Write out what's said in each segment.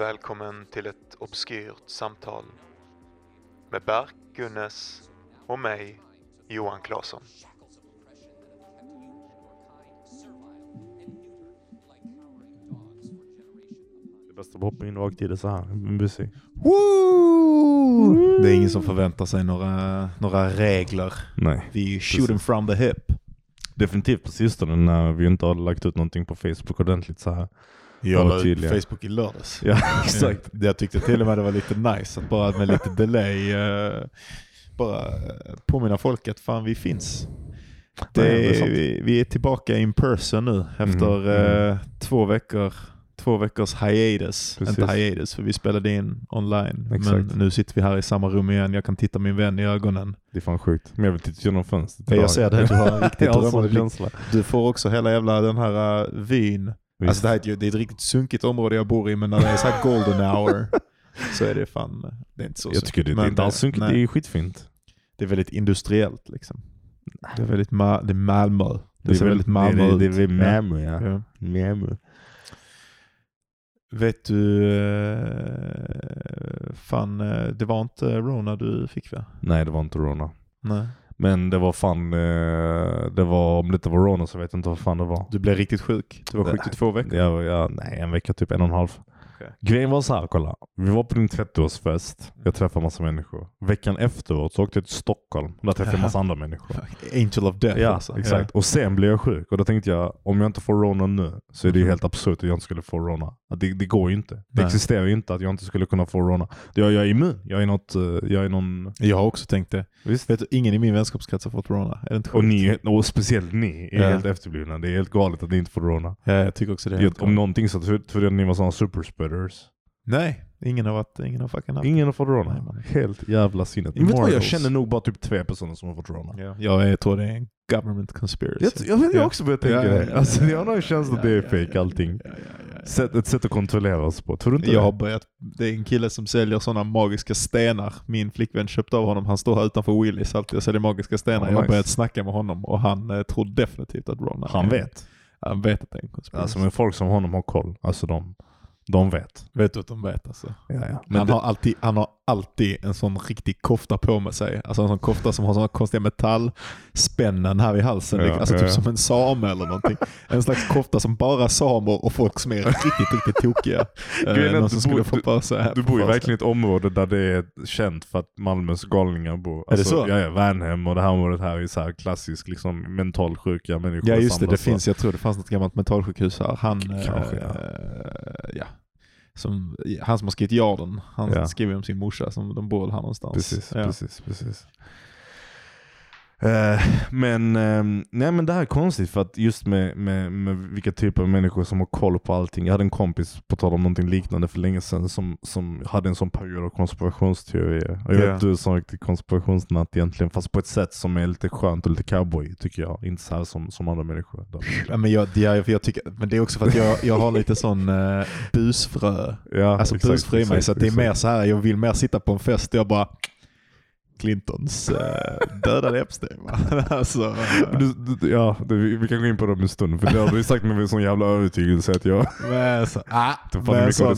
Välkommen till ett obskyrt samtal med Berk Gunnes och mig, Johan Claesson. Det bästa hoppa in rakt i det så här. Busy. Woo! Det är ingen som förväntar sig några, några regler. Nej. Vi shoot them from the hip. Definitivt på sistone när vi inte har lagt ut någonting på Facebook ordentligt så här. Jag Ja, la ut på Facebook i lördags. Ja, exakt. Jag tyckte till och med det var lite nice att bara med lite delay eh, bara eh, påminna folk att fan vi finns. Det det är vi, vi är tillbaka in person nu efter Mhm, eh, två veckor två veckors hiatus. Precis. Inte hiatus för vi spelade in online. Exakt. Men nu sitter vi här i samma rum igen. Jag kan titta min vän i ögonen. Det är fan sjukt. Men jag vill titta genom fönstret. Ja, jag ser det. Du har riktigt en sån drömmande känsla. Du får också hela jävla den här uh, vyn. Alltså det, här är, ett, det är ett riktigt sunkigt område jag bor i men när det är så här golden hour så är det fan, det är inte så jag tycker det, det är inte alls sunkigt. Det är skitfint. det är väldigt industriellt liksom. Det är väldigt ma- det är Malmö. Det, ser väl- väldigt Malmö det, ut. det, det är väl. Malmö ja. Ja. Malmö. Vet du, uh, fan eh, det var inte Rona du fick va? Nej det var inte Rona. Nej. Men det var fan, eh, det var, om det inte var Rona så vet jag inte vad fan det var. Du blev riktigt sjuk. Du var sjuk i två veckor. Jag, jag, nej, en vecka, typ en och en halv. Okej. Grejen var så här, kolla. Vi var på din 30-årsfest. Jag träffade massa människor. Veckan efteråt så åkte jag till Stockholm. Där träffade jag massa andra människor. Angel of death Ja, alltså. exakt. Och sen blev jag sjuk. Och då tänkte jag, om jag inte får Rona nu så är det ju helt absurt att jag inte skulle få Rona. Det, det går ju inte. Det Nej. existerar ju inte att jag inte skulle kunna få Rona. Jag, jag är immun. Jag är något, eh, jag är någon... Jag har också tänkt det. Visst? Vet du, ingen i min vänskapskrets har fått Rona. Är det inte Och, ni, och speciellt ni är Ja. helt efterblivna. Det är helt galet att ni inte får Rona. Ja, jag tycker också det. helt om någonting så trodde jag att ni var sådana superspreaders. Nej, ingen har varit, ingen har fucking haft Ingen har fått Rona. Nej, man. Helt jävla sinnet. Immortals. Vet vad, jag känner nog bara typ tre personer som har fått Rona. Ja. Jag, är, tror det är en government conspiracy. Jag, jag, vet, jag Ja. också börjar tänka Ja, det. Alltså, ja, jag har en känsla att det är fake allting. Sätt, ett sätt att kontrollera oss på. Tror du inte Jag har det? börjat, det är en kille som säljer sådana magiska stenar. Min flickvän köpte av honom. Han står här utanför Willys alltid och säljer magiska stenar. Oh, jag har nice. börjat snacka med honom och han eh, tror definitivt att Ron är- Han vet. Han vet att det är en conspiracy. Alltså men folk som honom har koll. Alltså de, de vet. Vet du att de vet alltså? Ja, ja. Men han, det, har alltid, han har alltid en sån riktig kofta på med sig. Alltså en sån kofta som har såna konstiga metallspännen här vid halsen. Ja, alltså ja, typ ja. som en same eller någonting. En slags kofta som bara samer och folk som är riktigt, riktigt tokiga. Eh, någon du som skulle bor- få för sig här du bor ju verkligen i ett område där det är känt för att Malmös galningar bor. Är det så? Ja, ja, Värnhem och det här området här är så här klassiskt liksom mentalsjuka människor Ja just det, det finns, jag tror det fanns något gammalt mentalsjukhus här. Han, kanske, eh, ja. Som, han som har skrivit Jarden, han Ja. skriver om sin morsa som de bor här någonstans. Precis, ja. precis, precis. Eh, men, ehm, nej men det här är konstigt för att just med, med, med vilka typer av människor som har koll på allting. Jag hade en kompis, på tal om någonting liknande för länge sedan, som, som hade en sån period av konspirationsteorier. Och jag Ja. vet du sån riktig konspirationsnatt egentligen, fast på ett sätt som är lite skönt och lite cowboy tycker jag. Inte så här som, som andra människor. Ja, men, jag, det är, för jag tycker, men det är också för att jag, jag har lite sån uh, busfrö. Ja, Alltså exakt, busfrö i mig. Så att det är mer så här, jag vill mer sitta på en fest och jag bara Clintons dödade Epstein va? alltså, eh, Du, du, ja, du, vi- kan gå in på det om en stund. För det har du sagt med en sån jävla övertygelse att jag men, så, ah, inte fan men mycket av det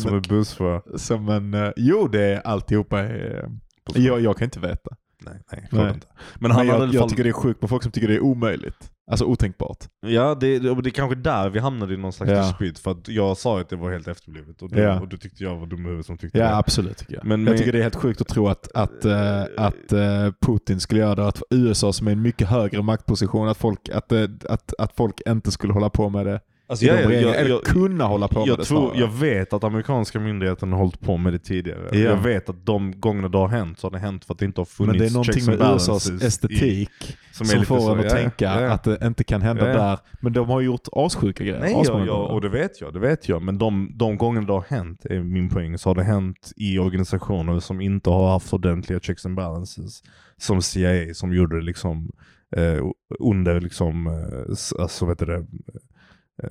som, en, eh, jo det är alltihopa är, jag, jag kan inte veta. Nej, nej, Nej. inte. Men han Men jag, fall... tycker det är sjukt med folk som tycker det är omöjligt. Alltså otänkbart. Ja, det, det, är kanske där vi hamnade i någon slags Ja. dispyt. För att jag sa att det var helt efterblivet. Och du, Ja. och du tyckte jag var dum i huvudet som tyckte Ja det. absolut tycker jag. Men jag med- tycker det är helt sjukt att tro att, att, eh, att eh, Putin skulle göra det, att USA som är en mycket högre maktposition, att folk, att, eh, att, att folk inte skulle hålla på med det. Alltså, jag, de jag, jag, eller jag, kunna hålla på med jag, det tror, snarare. jag vet att amerikanska myndigheten har hållit på med det tidigare. Ja. Jag vet att de gångerna det har hänt så har det hänt för att det inte har funnits Men det är någonting med USAs estetik i, som, lite får så, en att ja, tänka ja, ja. att det inte kan hända Ja, ja. där. Men de har gjort assjuka grejer. Nej, ja, asmånga ja, gånger. och det vet jag, det vet jag. Men de, de gånger det har hänt, är min poäng, så har det hänt i organisationer som inte har haft ordentliga checks and balances. Som CIA som gjorde det liksom eh, under liksom, eh, alltså vet det,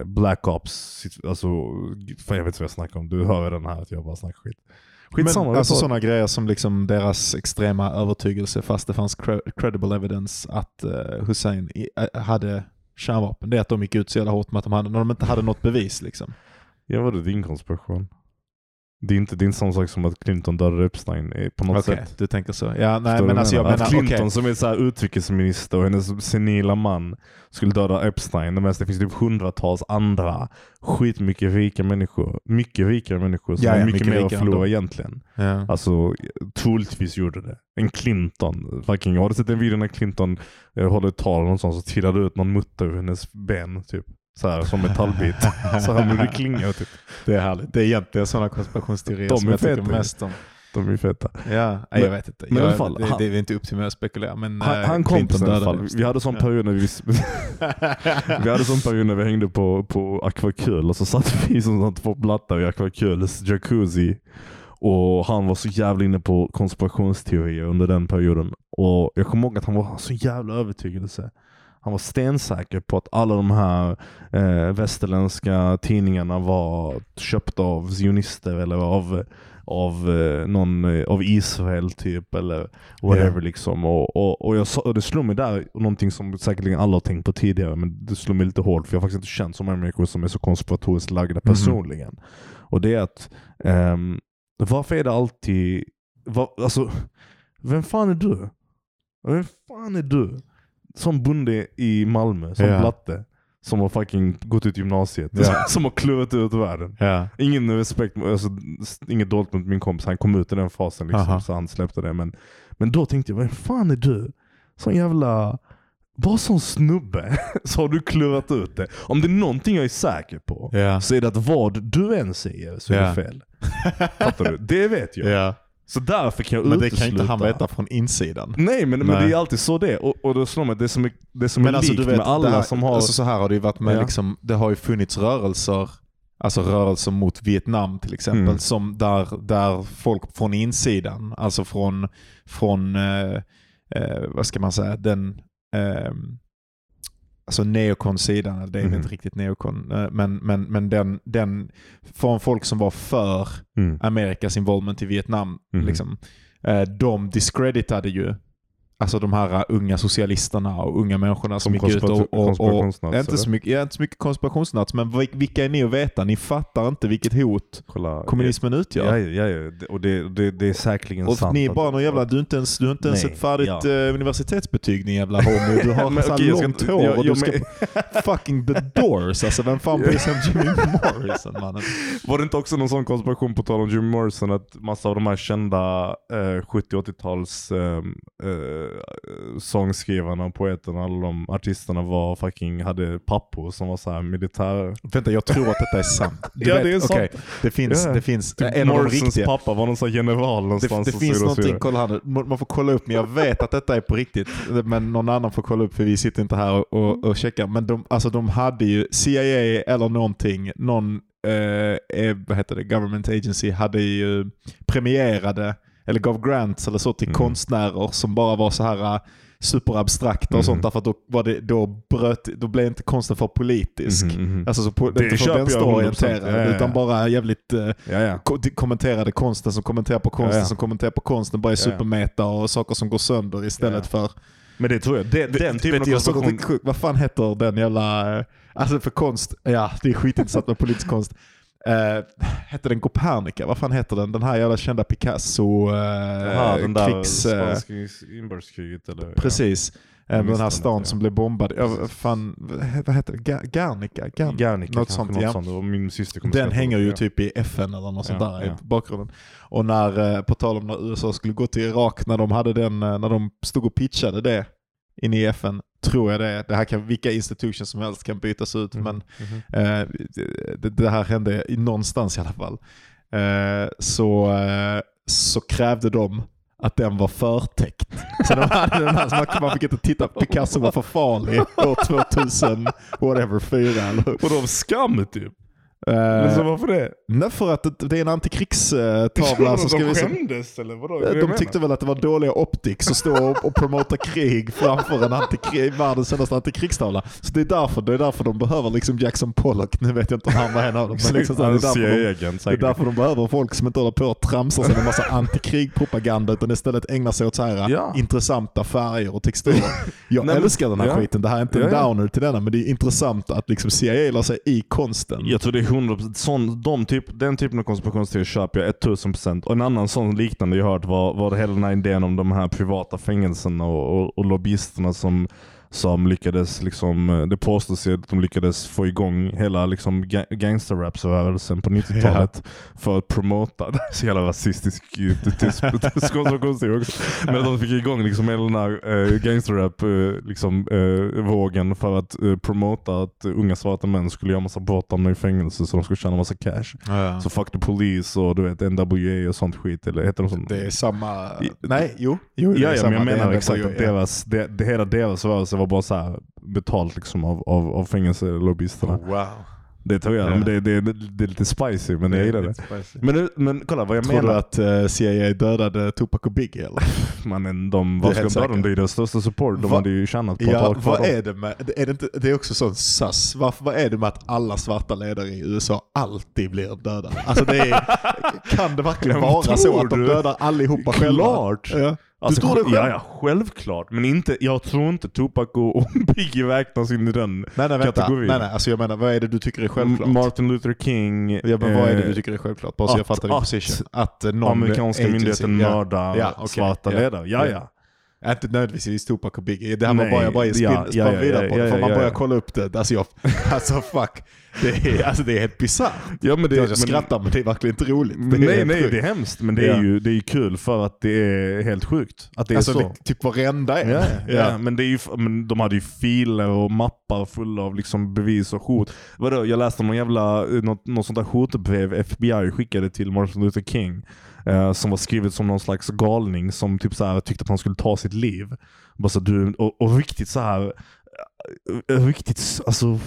Black Ops, alltså, fan jag vet inte vad jag snackar om. Du hör den här att jag bara snackar skit. Skitsamma. Men alltså sådana grejer som liksom deras extrema övertygelse fast det fanns cre- credible evidence att eh, Hussein i, eh, hade kärnvapen. Det är att de gick ut så jävla hårt med att de hade, när de inte hade något bevis liksom. Ja, var det din konspiration? Det är inte, det är inte samma sak som att Clinton dödade Epstein eh, på något Okej, sätt. du tänker så. Ja, nej, Förstår men alltså jag menar? Att Clinton okej. som är så utrikesminister och hennes senila man skulle döda Epstein. Medan det finns typ hundratals andra skitmycket rika människor. Mycket rikare människor som Ja, har ja, mycket, mycket mer att förlora egentligen. Ja. Alltså troligtvis gjorde det. En Clinton. Fucking, har du sett en video när Clinton eh, håller ett tal någonstans och trillar ut någon mutta ur hennes ben typ. Så här som metallbit. så här med det klingar typ. Det är härligt. Det är egentligen sådana konspirationsteorier De som är jag tycker mest om. De är feta. Ja, Men- jag vet inte. men jag, fall, det, han- det är inte upp till mig att spekulera. Men, Han, eh, han kompisen i alla fall. Vi hade sån period när vi, vi hade sån period när vi hängde på, på Aquacul och så satt vi som två blattar i Aquaculs jacuzzi. Och han var så jävla inne på konspirationsteorier under den perioden. Och jag kommer ihåg att han var så jävla övertygelse. Han var stensäker på att alla de här eh, västerländska tidningarna var köpta av zionister eller av, av eh, någon eh, av Israel typ eller whatever Ja. liksom. Och, och, och, jag och det slog mig där, någonting som säkerligen alla har tänkt på tidigare, men det slog mig lite hårt för jag har faktiskt inte känt så många människor som är så konspiratoriskt lagda Mhm. personligen. Och det är att, ehm, varför är det alltid, va, alltså, vem fan är du? Vem fan är du? Som bonde i Malmö, som Ja. blatte. Som har fucking gått ut gymnasiet. Ja. Som har klurat ut världen. Ja. Ingen respekt, alltså, inget dåligt mot min kompis, han kom ut i den fasen liksom, så han släppte det. Men, men då tänkte jag, vem fan är du? Sån jävla... Bara sån snubbe så har du klurat ut det. Om det är någonting jag är säker på Ja. så är det att vad du än säger så är det fel. Fattar du? Det vet jag. Så därför kan jag Men det utesluta. kan inte han veta från insidan. Nej men, men Nej. det är alltid så det är. Och, och då slår mig det som är, det som är Men alltså likt vet, med alla det här, som har... alltså så här har det ju varit med Ja. liksom, det har ju funnits rörelser, alltså rörelser mot Vietnam till exempel, Mm. som där, där folk från insidan, alltså från, från eh, eh, vad ska man säga, den eh, Alltså neokon-sidan, det är Mhm. inte riktigt neokon, eh, men, men, men den, den från folk som var för mm. Amerikas involvement i Vietnam. Mhm. Liksom. Eh, de discreditade ju alltså de här unga socialisterna och unga människorna som, Som gick ut och... och, och inte, så mycket, ja, inte så mycket konspirationsnats, men vil- vilka är ni att veta? Ni fattar inte vilket hot Kolla. kommunismen Ja, utgör. ja, ja, ja. Och, det, det, det är säkerligen Och sant. ni är bara någon jävla, du har inte ens, du inte ens Nej, ett färdigt ja. eh, universitetsbetyg din jävla homo. Du har Men så jag ska långt hår jag- och du jag ska men- fucking the doors. Alltså vem fan bryr sig om Jimmy Morrison mannen? Var det inte också någon sån konspiration på tal om Jim Morrison att massa av de här kända eh, 70-80-tals eh, eh, sångskrivarna poeterna, alla de artisterna var fucking, hade pappor som var så här militär... Vänta, jag tror att detta är sant. Ja, det är sant. okej, det finns, Ja. det finns Typ en av de Morrisons riktiga. pappa var någon sån general Det, någonstans. det och finns någonting, kolla här man får kolla upp men jag vet att detta är på riktigt. Men någon annan får kolla upp för vi sitter inte här och, och, och checkar. Men de, alltså de hade ju, CIA eller någonting, någon eh, eh, vad heter det, government agency hade ju premierade eller gav grants eller så till Mm. konstnärer som bara var så här eh, superabstrakta och Mhm. sånt därför att då, var det, då, bröt, då blev inte konsten för politisk. Mhm. Alltså så på, Det inte för vänsterorienterad 100%. Ja, ja, utan bara jävligt eh, Ja, ko- de kommenterade konsten som kommenterar på konsten som kommenterar på konsten. Bara är supermeta och saker som går sönder istället för... Men det tror jag, det, den typen vet, av sjukt. Vad fan heter den jävla... eh, Alltså för konst, ja det är skitintressant med politisk konst. Uh, hette den Copernica? Vad fan heter den? Den här jävla kända Picasso uh, Jaha, den där krigs... eh, spanska inbördeskriget eller? precis. Eh, Jag den här stan ja. som blev bombad. Ja, fan, vad heter det? Ja. Gar- Guernica något sånt, något ja. sånt. Och min syster kommer Den hänger ju typ i FN eller något sånt Ja, där ja. i bakgrunden. Och när, eh, på tal om när USA skulle gå till Irak, när de hade den, eh, när de stod och pitchade det inne i FN, tror jag det. Det här kan, vilka institutions som helst kan bytas ut, Mhm, men mhm. eh, det, det här hände någonstans i alla fall. Eh, så, eh, så krävde de att den var förtäckt. Så de hade den här, så man, man fick inte titta, Picasso var för farlig år 2000, whatever, fyra eller? Och de skam typ. Eh, Men så varför det? Nej, för att det, det är en antikrigstavla. så ska de vi se. skämdes eller vadå? Det De jag tyckte menar? väl att det var dåliga optics att stå och, och promota krig framför en antikrig, världens kändaste antikrigstavla. Så det är, därför, det är därför de behöver liksom Jackson Pollock. Nu vet jag inte om han var en av dem. Men liksom så det, är därför de, det är därför de behöver folk som inte håller på och tramsar sig med massa antikrigpropaganda utan istället ägnar sig åt så här Ja. intressanta färger och texturer. Jag Nej, älskar den här ja. skiten. Det här är inte en Ja, downer till denna men det är intressant att liksom CIA la sig i konsten. Jag tror det 100%, sån, de typ, den typen av konspirationsteorier köper jag 1000%. Och en annan sån liknande jag hört var, var hela den här idén om de här privata fängelserna och, och, och lobbyisterna som som lyckades, liksom, eh, det påstås att de lyckades få igång hela liksom, ga gangsterrapsrörelsen på 90-talet för att promota, det är så jävla rasistisk också, men att de fick igång liksom hela den här uh, gangsterrap uh, liksom, vågen för att uh, promota att unga svarta män skulle göra massa brott, hamna i fängelse så de skulle tjäna massa cash. Ja. Så fuck the police och du vet NWA och sånt skit. Eller heter de sånt? Det är samma... I- Nej, jo. jo Ja, ja men jag menar exakt att ja. deras, det, det, hela deras rörelse var bara så här betalt liksom av, av, av fängelselobbyisterna. Oh, wow. Det tror jag, Ja. men det, det, det är lite spicy men jag gillar det. Men, det- men kolla vad jag Tror du menar. att uh, CIA dödade Tupac och Biggie eller? Mannen, de, Du vad ska döda dem? Det är deras största support. De Va- hade ju tjänat på att Ja, ha kvar vad dem. är det med, är det, inte, det är också sån sus. Varför, vad är det med att alla svarta ledare i USA alltid blir döda? Alltså det är, kan det verkligen vara så tror att de du? dödar allihopa själva? Klart! Ja. Alltså, tror det själv? Ja, ja, självklart. Men inte, jag tror inte Tupac och, Biggie räknas in i den Nej nej vänta, kategorin. nej, nej, alltså jag menar vad är det du tycker är självklart? Martin Luther King, ja, men vad är det eh, du tycker är självklart? Bara så jag att- fattar din att position. Att eh, någon amerikanska agency- myndigheten ja. mördar Ja, okej. svarta Ja. ledare. Ja, Ja. Inte nödvändigtvis Tupac och Biggie. Det här var bara, jag bara spinn, ja, spann ja, ja, vidare på det. För man ja, börjar ja. kolla upp det. Alltså, jag, alltså fuck. Det är, alltså, det är helt bisarrt. ja men det, Jag men, skrattar men det är verkligen inte roligt. Det nej, nej, sjukt. det är hemskt. Men det är ju det är ju kul för att det är helt sjukt. Att det är Alltså så. det, typ varenda en. Ja, ja. men, det är ju, men de hade ju filer och mappar fulla av liksom bevis och hot. Vadå, jag läste någon jävla, något, något sånt där hotbrev FBI skickade till Martin Luther King. Eh, som var skrivet som någon slags galning som typ så här, tyckte att han skulle ta sitt liv. Bara så du, och, och riktigt så här eh, riktigt alltså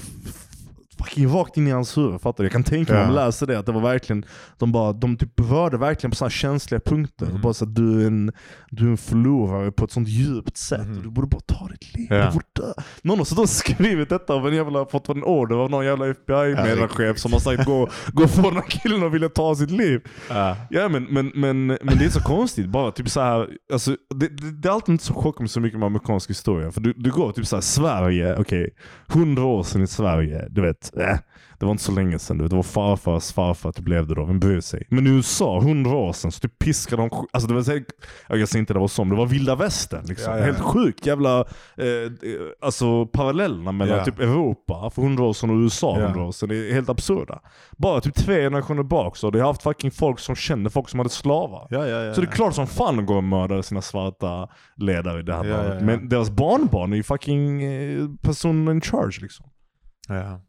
fucking rakt in i hans huvud. Fattar du? Jag kan tänka mig Ja. om man läser det att det var verkligen, de bara, de typ berörde verkligen på sådana känsliga punkter. Mhm. Bara så att du är, en, du är en förlorare på ett sånt djupt sätt. Och du borde bara ta ditt liv. Ja. Du borde dö. Någon har suttit skrivit detta av en jävla, fått en order av någon jävla FBI-medarchef som har sagt gå, gå på den här killen och vilja ta sitt liv. Ja. Ja men, men, men, men det är så konstigt bara. Typ så här, alltså, det, det, det är alltid inte så chockar mig så mycket med amerikansk historia. För du, du går typ så här, Sverige, okej, hundra år sedan i Sverige, du vet, äh, det var inte så länge sedan. Det var farfars farfar typ levde då, vem bryr sig? Men i USA, hundra år sedan, så typ piskade de, alltså det var så, jag säger inte det var som, det var vilda västern liksom. Ja, ja, Helt sjukt jävla, eh, alltså parallellerna mellan Ja. typ Europa för hundra år sedan och USA Ja. hundra år sedan. Det är helt absurda. Bara typ tre generationer bak så har det haft fucking folk som kände folk som hade slavar. Så det är klart som fan att gå och mörda sina svarta ledare i det här ja. Men deras barnbarn är ju fucking eh, personen in charge liksom. ja.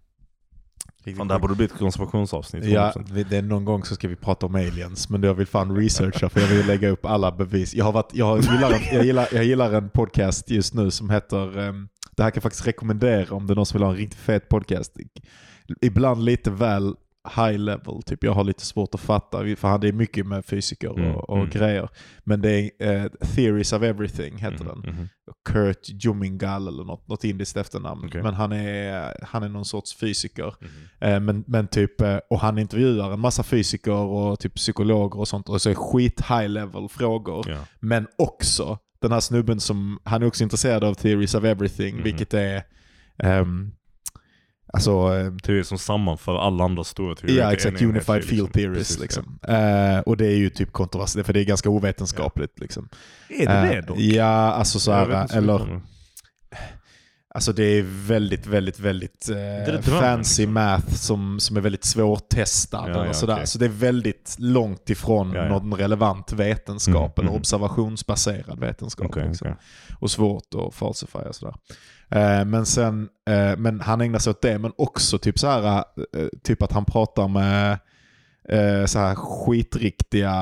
Fan, det här borde bli ett konspirationsavsnitt. Ja, 100%. vi- det är någon gång så ska vi prata om aliens, men jag vill fan researcha för jag vill lägga upp alla bevis. Jag, har varit, jag, gillar, en, jag, gillar, jag gillar en podcast just nu som heter, ehm, det här kan jag faktiskt rekommendera om det är någon som vill ha en riktigt fet podcast. Ibland lite väl high level, typ jag har lite svårt att fatta, för han är mycket med fysiker och, Mm, och mm. grejer. Men det är eh, Theories of Everything heter den. Mhm, mhm. Kurt Jumingal eller något, något indiskt efternamn. Okej. Men han är, han är någon sorts fysiker. Eh, Men, men typ, eh, och han intervjuar en massa fysiker och typ psykologer och sånt och så är skit high level frågor. Ja. Men också den här snubben som, han är också intresserad av theories of everything, vilket är ehm, Alltså, eh, Teorier som sammanför alla andra stora teorier. ja exakt, unified enhet, field theories liksom. Eh, och det är ju typ kontroversiellt, för det är ganska ovetenskapligt liksom. Ja. Är det det Eh, dock? Ja, alltså så här, eller det. Alltså det är väldigt, väldigt, väldigt eh, det drömmen, fancy liksom? math som, som är väldigt svårtestad. Ja, ja, sådär. okej. Så det är väldigt långt ifrån Ja, ja. någon relevant vetenskap Mm, eller mm. observationsbaserad vetenskap. Okej, liksom. okej. Och svårt att falsifiera sådär. Eh, men, sen, eh, men han ägnar sig åt det, men också typ så här, eh, typ att han pratar med så här skitriktiga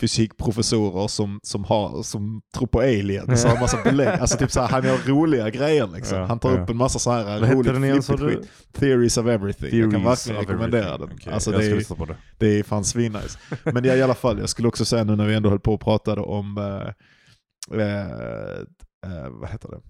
fysikprofessorer som, som, har, som tror på aliens och har massa belägg. Alltså typ så här, han gör roliga grejer liksom. Ja, han tar ja. upp en massa så här Vad roligt flippigt du? skit. Theories of everything. jag kan Theories verkligen rekommendera den. Okej, Alltså, jag det, är, det. det är fan svinnice. Men ja, i alla fall, jag skulle också säga nu när vi ändå höll på och pratade om, eh, eh, vad heter det?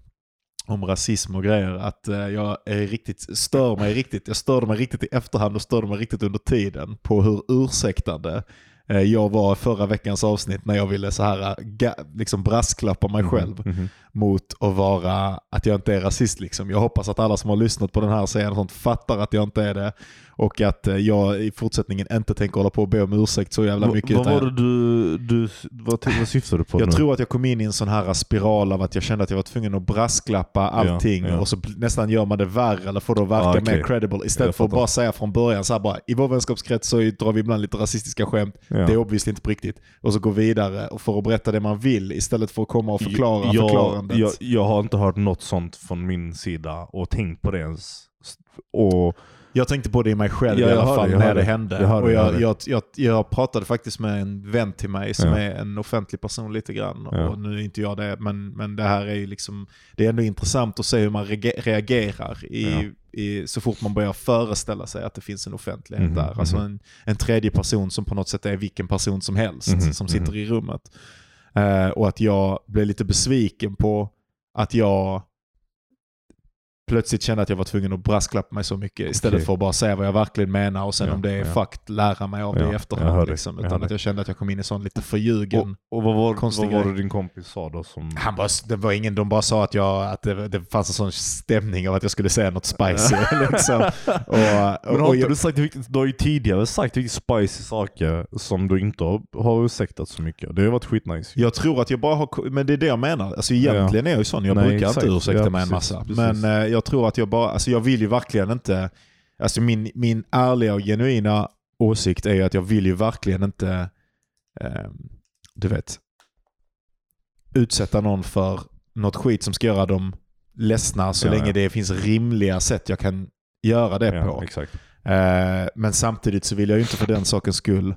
Om rasism och grejer, att eh, jag är riktigt, stör mig riktigt, jag störde mig riktigt i efterhand och störde mig riktigt under tiden på hur ursäktande eh, jag var förra veckans avsnitt när jag ville så här, eh, liksom brasklappa mig själv Mhm. mot att vara, att jag inte är rasist. Liksom. Jag hoppas att alla som har lyssnat på den här serien och sånt fattar att jag inte är det. Och att eh, jag i fortsättningen inte tänker hålla på och be om ursäkt så jävla mycket. Vad var det du, du vad, vad syftar du på jag nu? tror att jag kom in i en sån här spiral av att jag kände att jag var tvungen att brasklappa allting ja. och så nästan gör man det värre eller får det att verka Ah, okej. mer credible istället för att bara säga från början så här bara i vår vänskapskrets så drar vi ibland lite rasistiska skämt. Ja. Det är obviously inte på riktigt. Och så gå vidare och för att berätta det man vill istället för att komma och förklara jag, förklarandet. jag, jag har inte hört något sånt från min sida och tänkt på det ens. Och Jag tänkte på det i mig själv Ja, i alla fall det, när det det. hände. Jag och jag jag, jag, jag, pratade faktiskt med en vän till mig som Ja. är en offentlig person lite grann. Ja. Och nu är inte jag det, men, men det här är ju liksom, det är ändå intressant att se hur man reagerar i, i, så fort man börjar föreställa sig att det finns en offentlighet Mhm, där. Alltså mhm. en, en tredje person som på något sätt är vilken person som helst Mhm, som sitter i rummet. Eh, och att jag blev lite besviken på att jag plötsligt kände att jag var tvungen att brasklappa mig så mycket istället Okej. för att bara säga vad jag verkligen menar och sen Ja, om det är ja. fucked lära mig av det Ja, i jag efterhand. det, Liksom. jag Utan hör att det. jag kände att jag kom in i sån lite förljugen... Och, och vad, var, vad var det din kompis sa då? Som... Han bara, det var ingen, de bara sa att, jag, att det, det fanns en sån stämning av att jag skulle säga något spicy. liksom. och, Men och, har inte jag, du, sagt, du har ju tidigare sagt riktigt spicy saker som du inte har, har ursäktat så mycket. Det har varit skitnice. jag tror att jag bara har... Men det är det jag menar. Alltså egentligen är jag ju sån. Jag Nej, brukar exakt. inte ursäkta mig en massa. precis. Men eh, jag tror att jag bara... Alltså jag vill ju verkligen inte... Alltså min, min ärliga och genuina åsikt är ju att jag vill ju verkligen inte... ehm, du vet... Utsätta någon för något skit som ska göra dem ledsna så Ja, länge ja. det finns rimliga sätt jag kan göra det ja, på. Eh, men samtidigt så vill jag ju inte för den sakens skull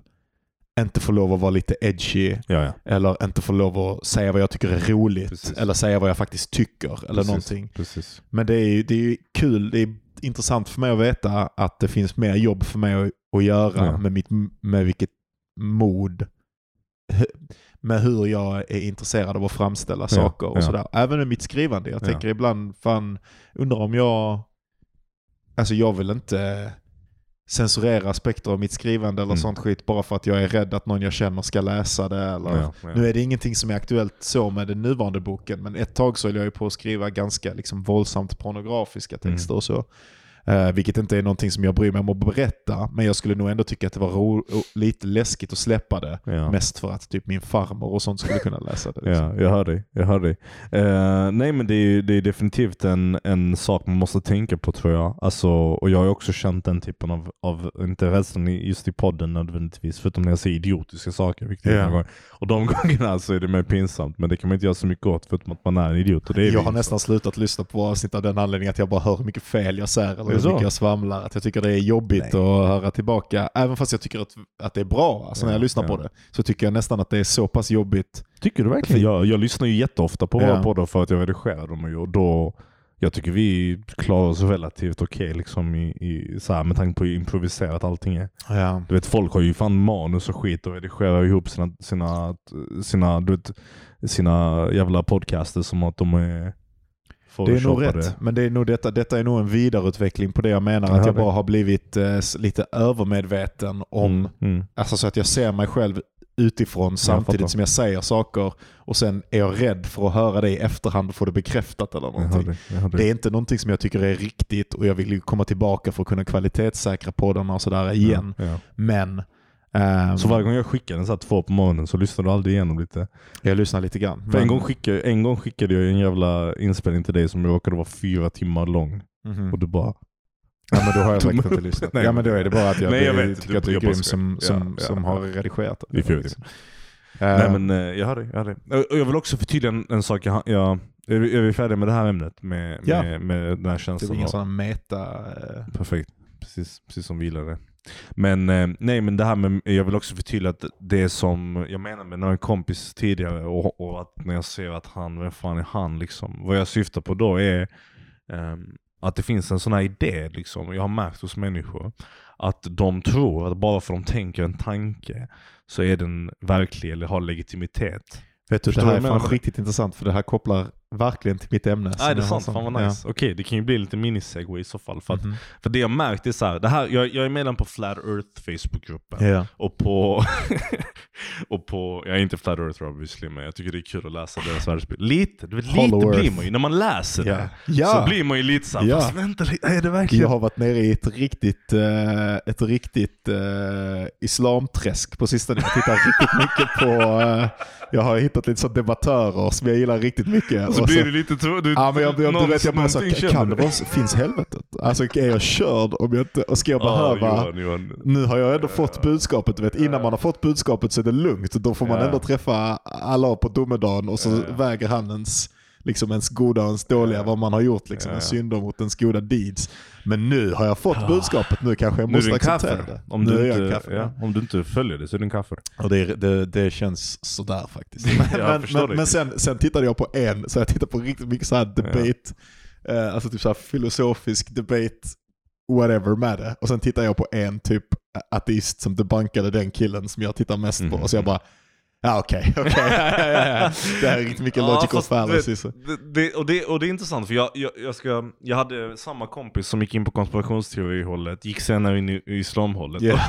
inte få lov att vara lite edgy Ja, ja. eller inte få lov att säga vad jag tycker är roligt. Precis. Eller säga vad jag faktiskt tycker. Eller Precis, någonting. Precis. Men det är ju det är kul. Det är intressant för mig att veta att det finns mer jobb för mig att, att göra Ja. med, mitt, med vilket mod. Med hur jag är intresserad av att framställa saker och sådär. Även med mitt skrivande. Jag Ja. tänker ibland, fan, undrar om jag... Alltså jag vill inte censurera aspekter av mitt skrivande eller Mm. sånt skit bara för att jag är rädd att någon jag känner ska läsa det. Eller Ja, ja. nu är det ingenting som är aktuellt så med den nuvarande boken, men ett tag så höll jag ju på att skriva ganska liksom våldsamt pornografiska Mm. texter och så. Eh, vilket inte är någonting som jag bryr mig om att berätta, men jag skulle nog ändå tycka att det var lite läskigt att släppa det. Ja. Mest för att typ min farmor och sånt skulle kunna läsa det. Liksom. Ja, jag hör dig. Jag hör dig. Eh, nej men det är, det är definitivt en, en sak man måste tänka på tror jag. Alltså, och jag har också känt den typen av, av inte rädslan just i podden nödvändigtvis, förutom när jag säger idiotiska saker. Vilket gånger. Och de gångerna så är det mer pinsamt, men det kan man inte göra så mycket åt förutom att man är en idiot. Och det är Jag har nästan slutat lyssna på avsnitt av den anledningen att jag bara hör hur mycket fel jag säger det hur mycket jag svamlar. Att jag tycker det är jobbigt att höra tillbaka. Även fast jag tycker att, att det är bra, alltså när Ja, jag lyssnar på ja. det, så tycker jag nästan att det är så pass jobbigt. Tycker du verkligen? Jag, jag lyssnar ju jätteofta på våra Ja. poddar för att jag redigerar dem ju, och då jag tycker vi klarar oss relativt okej liksom i, i, så här, med tanke på hur improviserat allting är. Ja. Du vet folk har ju fan manus och skit och redigerar ihop sina, sina, sina, du vet, sina jävla podcaster som att de är Det är nog rätt, men det är nog detta, detta är nog en vidareutveckling på det jag menar. Jag att jag det. bara har blivit eh, lite övermedveten om, Mm, mm. alltså så att jag ser mig själv utifrån samtidigt som jag säger saker och sen är jag rädd för att höra det i efterhand och få det bekräftat eller Jag någonting. det, jag det. Det är inte någonting som jag tycker är riktigt och jag vill ju komma tillbaka för att kunna kvalitetssäkra poddarna och sådär igen. Ja, ja. Men ehm, Så varje gång jag skickar den så här två på morgonen så lyssnar du aldrig igenom lite? jag lyssnar lite grann. För en, Men- gång skickade, en gång skickade jag en jävla inspelning till dig som råkade vara fyra timmar lång. Mhm. Och du bara Ja men då har jag faktiskt inte lyssnat. Nej, ja men då är det bara att jag, Nej, jag blir- vet. tycker att du är grym som, som, Ja, som ja, har redigerat det. Det. Eh, Nej men eh, jag hör dig. Jag, hör dig. Och- jag vill också förtydliga en, en sak. Jag, jag, är, vi, är vi färdiga med det här ämnet? Med, Ja. med, med den här det känslan? var ingen av- sån meta... eh, Perfekt. Precis, precis som vi gillade. Men eh, nej men det här med, jag vill också förtydliga att det som jag menar med när en kompis tidigare och, och att när jag ser att han, vem fan är han liksom? Vad jag syftar på då är ehm, att det finns en sån här idé liksom, jag har märkt hos människor, att de tror att bara för att de tänker en tanke så är den verklig eller har legitimitet. Vet du, det Förstår här du är fan menar? riktigt intressant för det här kopplar verkligen till mitt ämne. Nej det är sant, som- fan vad nice. Okej, det kan ju bli lite mini-segway i så fall. För, att, Mhm. för det jag märkt är så här, det här jag, jag är medlem på Flat Earth Facebookgruppen. Ja. Och på, och på, jag är inte Flat Earth obviously, men jag tycker det är kul att läsa deras världsbild. Lite, du vet, lite Hollow blir man ju, när man läser Ja. det. Ja. Så blir man ju lite såhär, Ja. fast vänta är det verkligen? Jag har varit nere i ett riktigt, eh, ett riktigt eh, islamträsk på sistone. Jag tittar riktigt mycket på, eh, jag har hittat lite så debattörer som jag gillar riktigt mycket. Så blir du lite du, Ja men jag, jag, någon- du vet, jag bara så, kan det vara, finns helvetet? Alltså är jag körd om jag inte, och ska jag Ja, behöva Johan, Johan. nu har jag ändå fått budskapet, vet, innan man har fått budskapet så är det lugnt. Då får man ändå träffa Allah på domedagen och så väger han ens, liksom ens goda och ens dåliga, Ja. vad man har gjort, liksom, Ja, ja. synder mot ens goda deeds. Men nu har jag fått Ah. budskapet, nu kanske jag Nu måste en acceptera det. Om nu du, inte, kaffe. ja, om du inte följer det så är det en kaffe. Och det, det, det känns sådär faktiskt. Men men, men sen, sen tittade jag på en, så jag tittade på riktigt mycket så här debate, eh, alltså typ så här filosofisk debate, whatever med det. Och sen tittade jag på en typ ateist som debankade den killen som jag tittar mest på. Mhm. Och så jag bara, ja okej, ja, ja, ja. Det här är riktigt mycket logical vet, så. det, det, och, det, och det är intressant för jag, jag, jag, ska, jag hade samma kompis som gick in på konspirationsteori-hållet, gick senare in i, i islamhållet. Ja.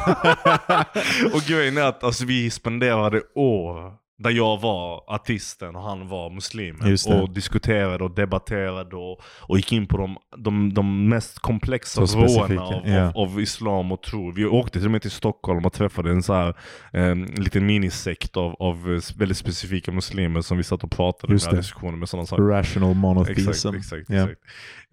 och grejen är att alltså, vi spenderade år där jag var artisten och han var muslimen. Det. Och diskuterade och debatterade och, och gick in på de, de, de mest komplexa specifika, av, ja. av, av islam och tro. Vi åkte till och med till Stockholm och träffade en så här, eh, liten minisekt av, av väldigt specifika muslimer som vi satt och pratade Just med det. diskussioner med sådana saker. Rational monotheism. Exakt, exakt.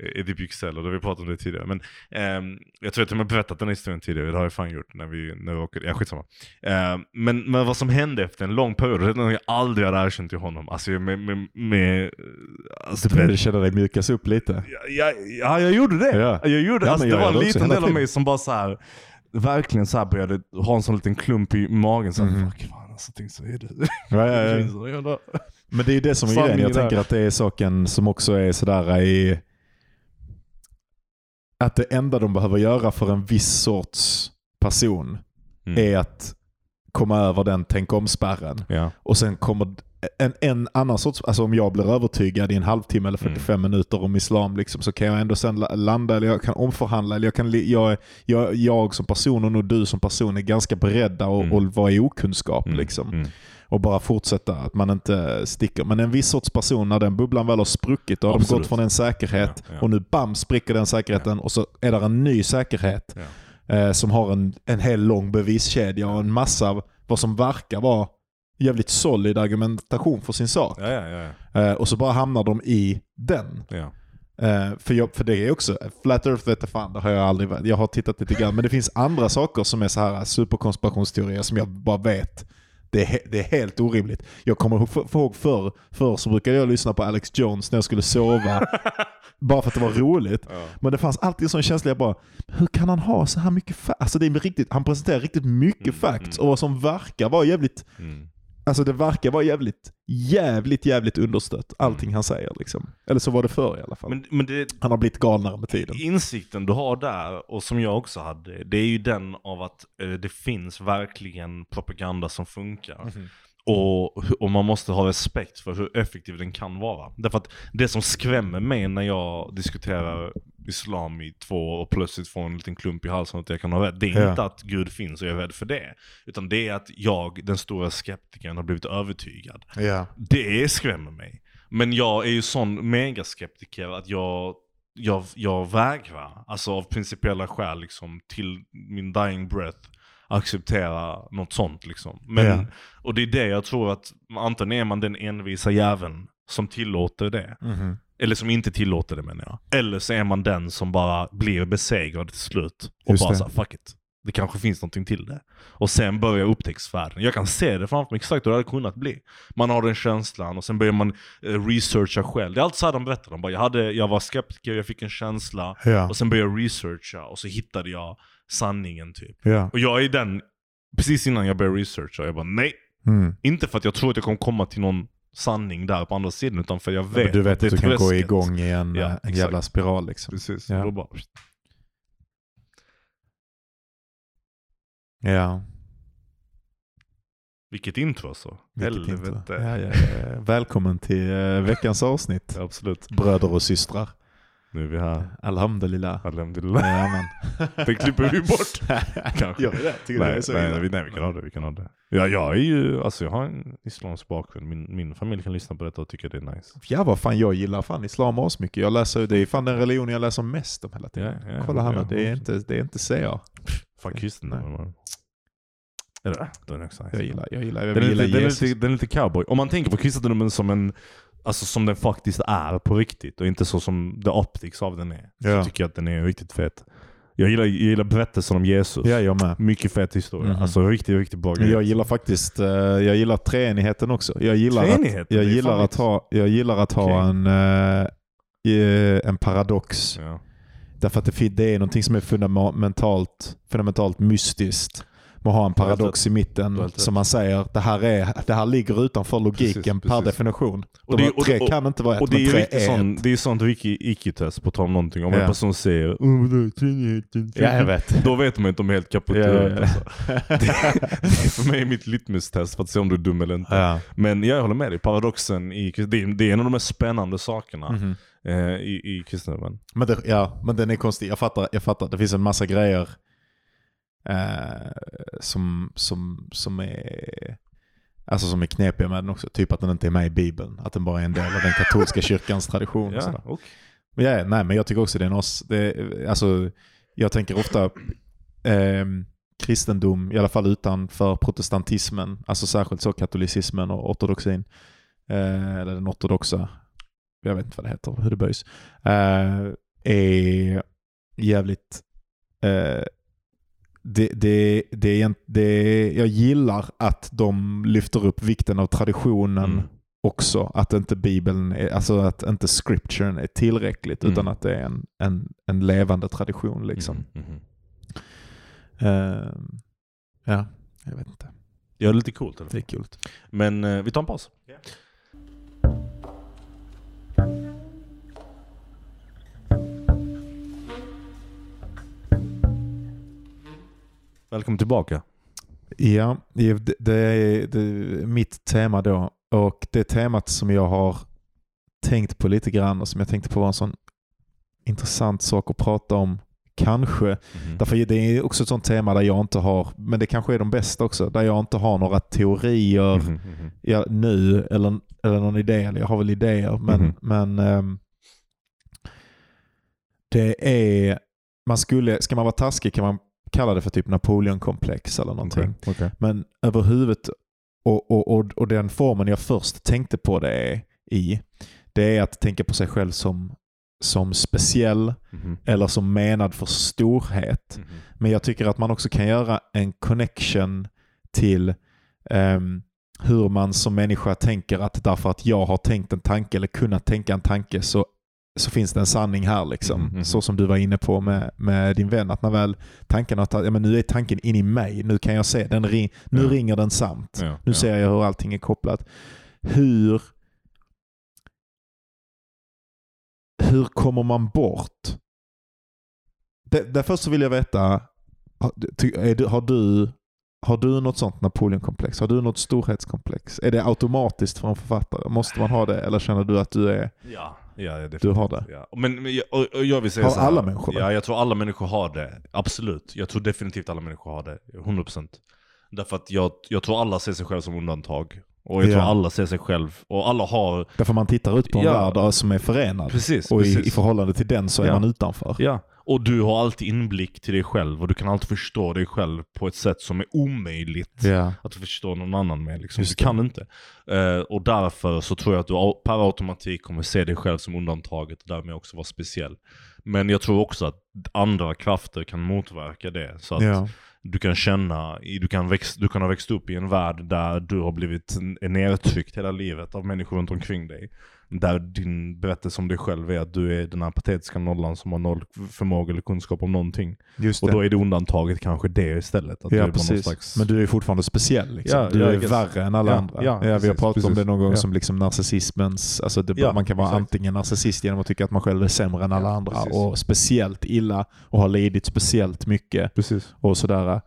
Eh, Edip Yüksel, och då har vi pratat om det tidigare. Men ehm, jag tror att jag har berättat den här historien tidigare, det har jag fan gjort när vi, när vi åkte, ja skitsamma. Ehm, men, men vad som hände efter en lång period, något jag aldrig erkänt till honom. Alltså med, med, med eh, alltså, Du började känna dig mjukas upp lite. ja, ja, ja, jag gjorde det. Ja. Jag gjorde, Ja, alltså, det jag var en liten del av mig som bara så här verkligen så här började ha en sån liten klump i magen. Så här, Mhm. Fuck fan alltså, tänk så är det. Ja, ja, ja. Men det är det som är grejen. Jag tänker att det är saken som också är sådär i... Att det enda de behöver göra för en viss sorts person Mm. är att komma över den tänk om-spärren. Ja. Och sen kommer en, en annan sorts, alltså om jag blir övertygad i en halvtimme eller 45 minuter om islam liksom, så kan jag ändå sen la- landa eller jag kan omförhandla. Eller jag, kan, jag, jag, jag som person och nog du som person är ganska beredda att Mm. och vara i okunskap. Mm. Liksom Mm. och bara fortsätta, att man inte sticker. Men en viss sorts person, när den bubblan väl har spruckit, då har de Absolut. gått från en säkerhet Ja, ja. och nu bam spricker den säkerheten och så är det en ny säkerhet. Eh, som har en, en hel lång beviskedja och en massa av vad som verkar vara jävligt solid argumentation för sin sak. Ja, ja, ja. Eh, och så bara hamnar de i den. Eh, för, jag, för det är också, Flat Earth vet jag fan, det har jag aldrig. Jag har tittat lite grann, men det finns andra saker som är så här superkonspirationsteorier som jag bara vet. Det är, det är helt orimligt. Jag kommer ihåg för, för, ihåg förr, förr så brukade jag lyssna på Alex Jones när jag skulle sova. bara för att det var roligt. Ja. Men det fanns alltid en sån känsla, jag bara, hur kan han ha så här mycket facts? Alltså det är riktigt, han presenterar riktigt mycket Mm, facts mm. och vad som verkar vara jävligt, Mm. alltså det verkar vara jävligt, jävligt, jävligt understött. Allting han säger liksom. Eller så var det förr i alla fall. Men, men det, Han har blivit galnare med tiden. insikten du har där, och som jag också hade, det är ju den av att eh, det finns verkligen propaganda som funkar. Och, och man måste ha respekt för hur effektiv den kan vara. Därför att det som skrämmer mig när jag diskuterar islam i två år och plötsligt får en liten klump i halsen att jag kan ha rätt. Det är Ja. inte att Gud finns och jag är rädd för det. Utan det är att jag, den stora skeptikern, har blivit övertygad. Ja. Det skrämmer mig. Men jag är ju sån megaskeptiker att jag, jag, jag vägrar, alltså av principiella skäl liksom, till min dying breath acceptera något sånt liksom. Men, Ja. Och det är det jag tror att, antingen är man den envisa jäveln som tillåter det. Mhm. Eller som inte tillåter det menar jag. Eller så är man den som bara blir besegrad till slut. Och Just bara såhär, fuck it. Det kanske finns någonting till det. Och sen börjar upptäcktsfärden. Jag kan se det framför mig exakt hur det hade kunnat bli. Man har den känslan och sen börjar man eh, researcha själv. Det är alltid så här de berättar. De bara, jag, hade, jag var skeptiker, jag fick en känsla. Ja. Och sen började jag researcha och så hittade jag sanningen typ. Ja. Och jag är den, precis innan jag började researcha, jag bara nej. Mm. Inte för att jag tror att jag kommer komma till någon sanning där på andra sidan, utan för jag vet Men du vet det att är du kan gå igång i en, Ja, eh, en jävla spiral liksom. Precis, Ja. bara, Ja. Vilket intro alltså. Vilket Helvete. intro. Ja, ja, ja. Välkommen till eh, veckans avsnitt. Ja, absolut. Bröder och systrar. Nu är vi här. Alhamdulillah. Alhamdulillah. Jajamän. Det klipper vi bort. Kanske. Gör vi det? Tycker du det Nej, är så nej, nej, nej, vi kan ha det. Vi kan ha det. Ja, jag är ju, alltså jag har en islamsk bakgrund. Min, min familj kan lyssna på detta och tycka det är nice. Ja vad fan jag gillar fan islam asmycket. Jag läser, det är fan den religion jag läser mest om hela tiden. Ja, ja, Kolla här ja, nu, det är inte, det är inte CA. Fan man. Är det? Den är också nice. Jag gillar, jag gillar, jag Den är, gillar lite, den, är lite, den är lite cowboy. Om man tänker på kristendomen som en Alltså som den faktiskt är på riktigt och inte så som the optics av den är. Ja. Så tycker jag att den är riktigt fet. Jag gillar, jag gillar berättelsen om Jesus. Ja, jag med. Mycket fet historia. Mhm. Alltså riktigt, riktigt bra grejer. jag gillar faktiskt, eh, jag gillar treenigheten också. Jag gillar Treenigheten, att, jag gillar att ha, jag gillar att ha Okej. en, eh, en paradox. Ja. Därför att det, det är någonting som är fundamentalt, fundamentalt mystiskt. Man har en Du har helt paradox i mitten som man säger, det här, är, det här ligger utanför logiken Precis, per precis. definition. Och De det- här och- tre och- kan inte vara ett, Och det men är tre riktigt är sån, ett. det är sånt wiki IQ-test på tal om någonting. Om Ja. en person säger Ja, jag vet. Då vet man inte om de är helt i Ja, ja, alltså. det, det är för mig mitt litmus-test för att se om du är dum eller inte. Ja. Men jag håller med dig, paradoxen i det är, det är en av de mest spännande sakerna Mhm. eh, i, i kristendomen. Men, det, ja, men den är konstig. Jag fattar, jag fattar. Det finns en massa grejer eh, som, som, som är Alltså som är knepiga med den också. Typ att den inte är med i Bibeln. Att den bara är en del av den katolska kyrkans tradition. Och sådär. Men ja, nej, men jag tycker också det är en os, det, alltså, Jag tänker ofta eh, kristendom, i alla fall utanför protestantismen. Alltså särskilt så katolicismen och ortodoxin. Eh, eller den ortodoxa, jag vet inte vad det heter, hur det böjs. Eh, är jävligt... Det, det, det, det, jag gillar att de lyfter upp vikten av traditionen Mm. också. Att inte bibeln, är, alltså att inte scripturen är tillräckligt Mm. utan att det är en, en, en levande tradition liksom. Mhm. Ehm, ja, jag vet inte. Ja, det är lite coolt. Eller? Det är kul. Men eh, vi tar en paus. Välkommen tillbaka. Ja, det, det, är, det är mitt tema då. Och det temat som jag har tänkt på lite grann och som jag tänkte på var en sån intressant sak att prata om. Kanske. Mhm. Därför det är också ett sånt tema där jag inte har, men det kanske är de bästa också, där jag inte har några teorier Mhm, mhm. ja, nu eller, eller någon idé. Eller jag har väl idéer, men, Mhm. men ehm, det är, man skulle, ska man vara taskig kan man kalla det för typ Napoleonkomplex eller någonting. Okej, okej. Men överhuvudet och, och, och, och den formen jag först tänkte på det är, i, det är att tänka på sig själv som, som speciell Mhm, eller som menad för storhet. mhm. Men jag tycker att man också kan göra en connection till ehm, hur man som människa tänker att därför att jag har tänkt en tanke eller kunnat tänka en tanke så, så finns det en sanning här. liksom. Mhm, mhm. Så som du var inne på med, med din vän. Att när väl tanken har tagit, ja, men nu är tanken in i mig, nu kan jag se, den ring, nu Ja. ringer den sant. Ja, Nu ja. ser jag hur allting är kopplat. Hur hur kommer man bort? Det, där först så vill jag veta, har, du, har, du, har du något sånt Napoleonkomplex? Har du något storhetskomplex? Är det automatiskt för en författare? Måste man ha det? Eller känner du att du är... Ja, ja definitivt. Du har det? Ja. Men, men jag, och, och jag vill säga Har så här, alla människor det? Ja, jag tror alla människor har det. Absolut. Jag tror definitivt alla människor har det. 100%. Därför att jag, jag tror alla ser sig själv som undantag. Och jag Ja. tror alla ser sig själv, och alla har... Därför man tittar ut på en Ja. värld som är förenad. Precis, och i, precis. i förhållande till den så är Ja. man utanför. Ja, och du har alltid inblick till dig själv och du kan alltid förstå dig själv på ett sätt som är omöjligt Ja. att förstå någon annan med. Liksom. Du kan inte. Eh, och därför så tror jag att du per automatik kommer se dig själv som undantaget och därmed också vara speciell. Men jag tror också att andra krafter kan motverka det. Så att Ja. du kan känna, du kan, väx, du kan ha växt upp i en värld där du har blivit nedtryckt hela livet av människor runt omkring dig. Där din berättelse om dig själv är att du är den här patetiska nollan som har noll förmåga eller kunskap om någonting. Och då är det undantaget kanske det istället. Att du är Ja, någon precis. slags... Men du är fortfarande speciell. Liksom. Ja, du ja, är guess. värre än alla Ja, andra. ja, vi har precis, pratat om det precis. någon gång Ja. som liksom narcissismens... Alltså det, Ja, man kan vara exakt. antingen narcissist genom att tycka att man själv är sämre än alla andra precis. och speciellt illa och har lidit speciellt mycket Precis. och sådär.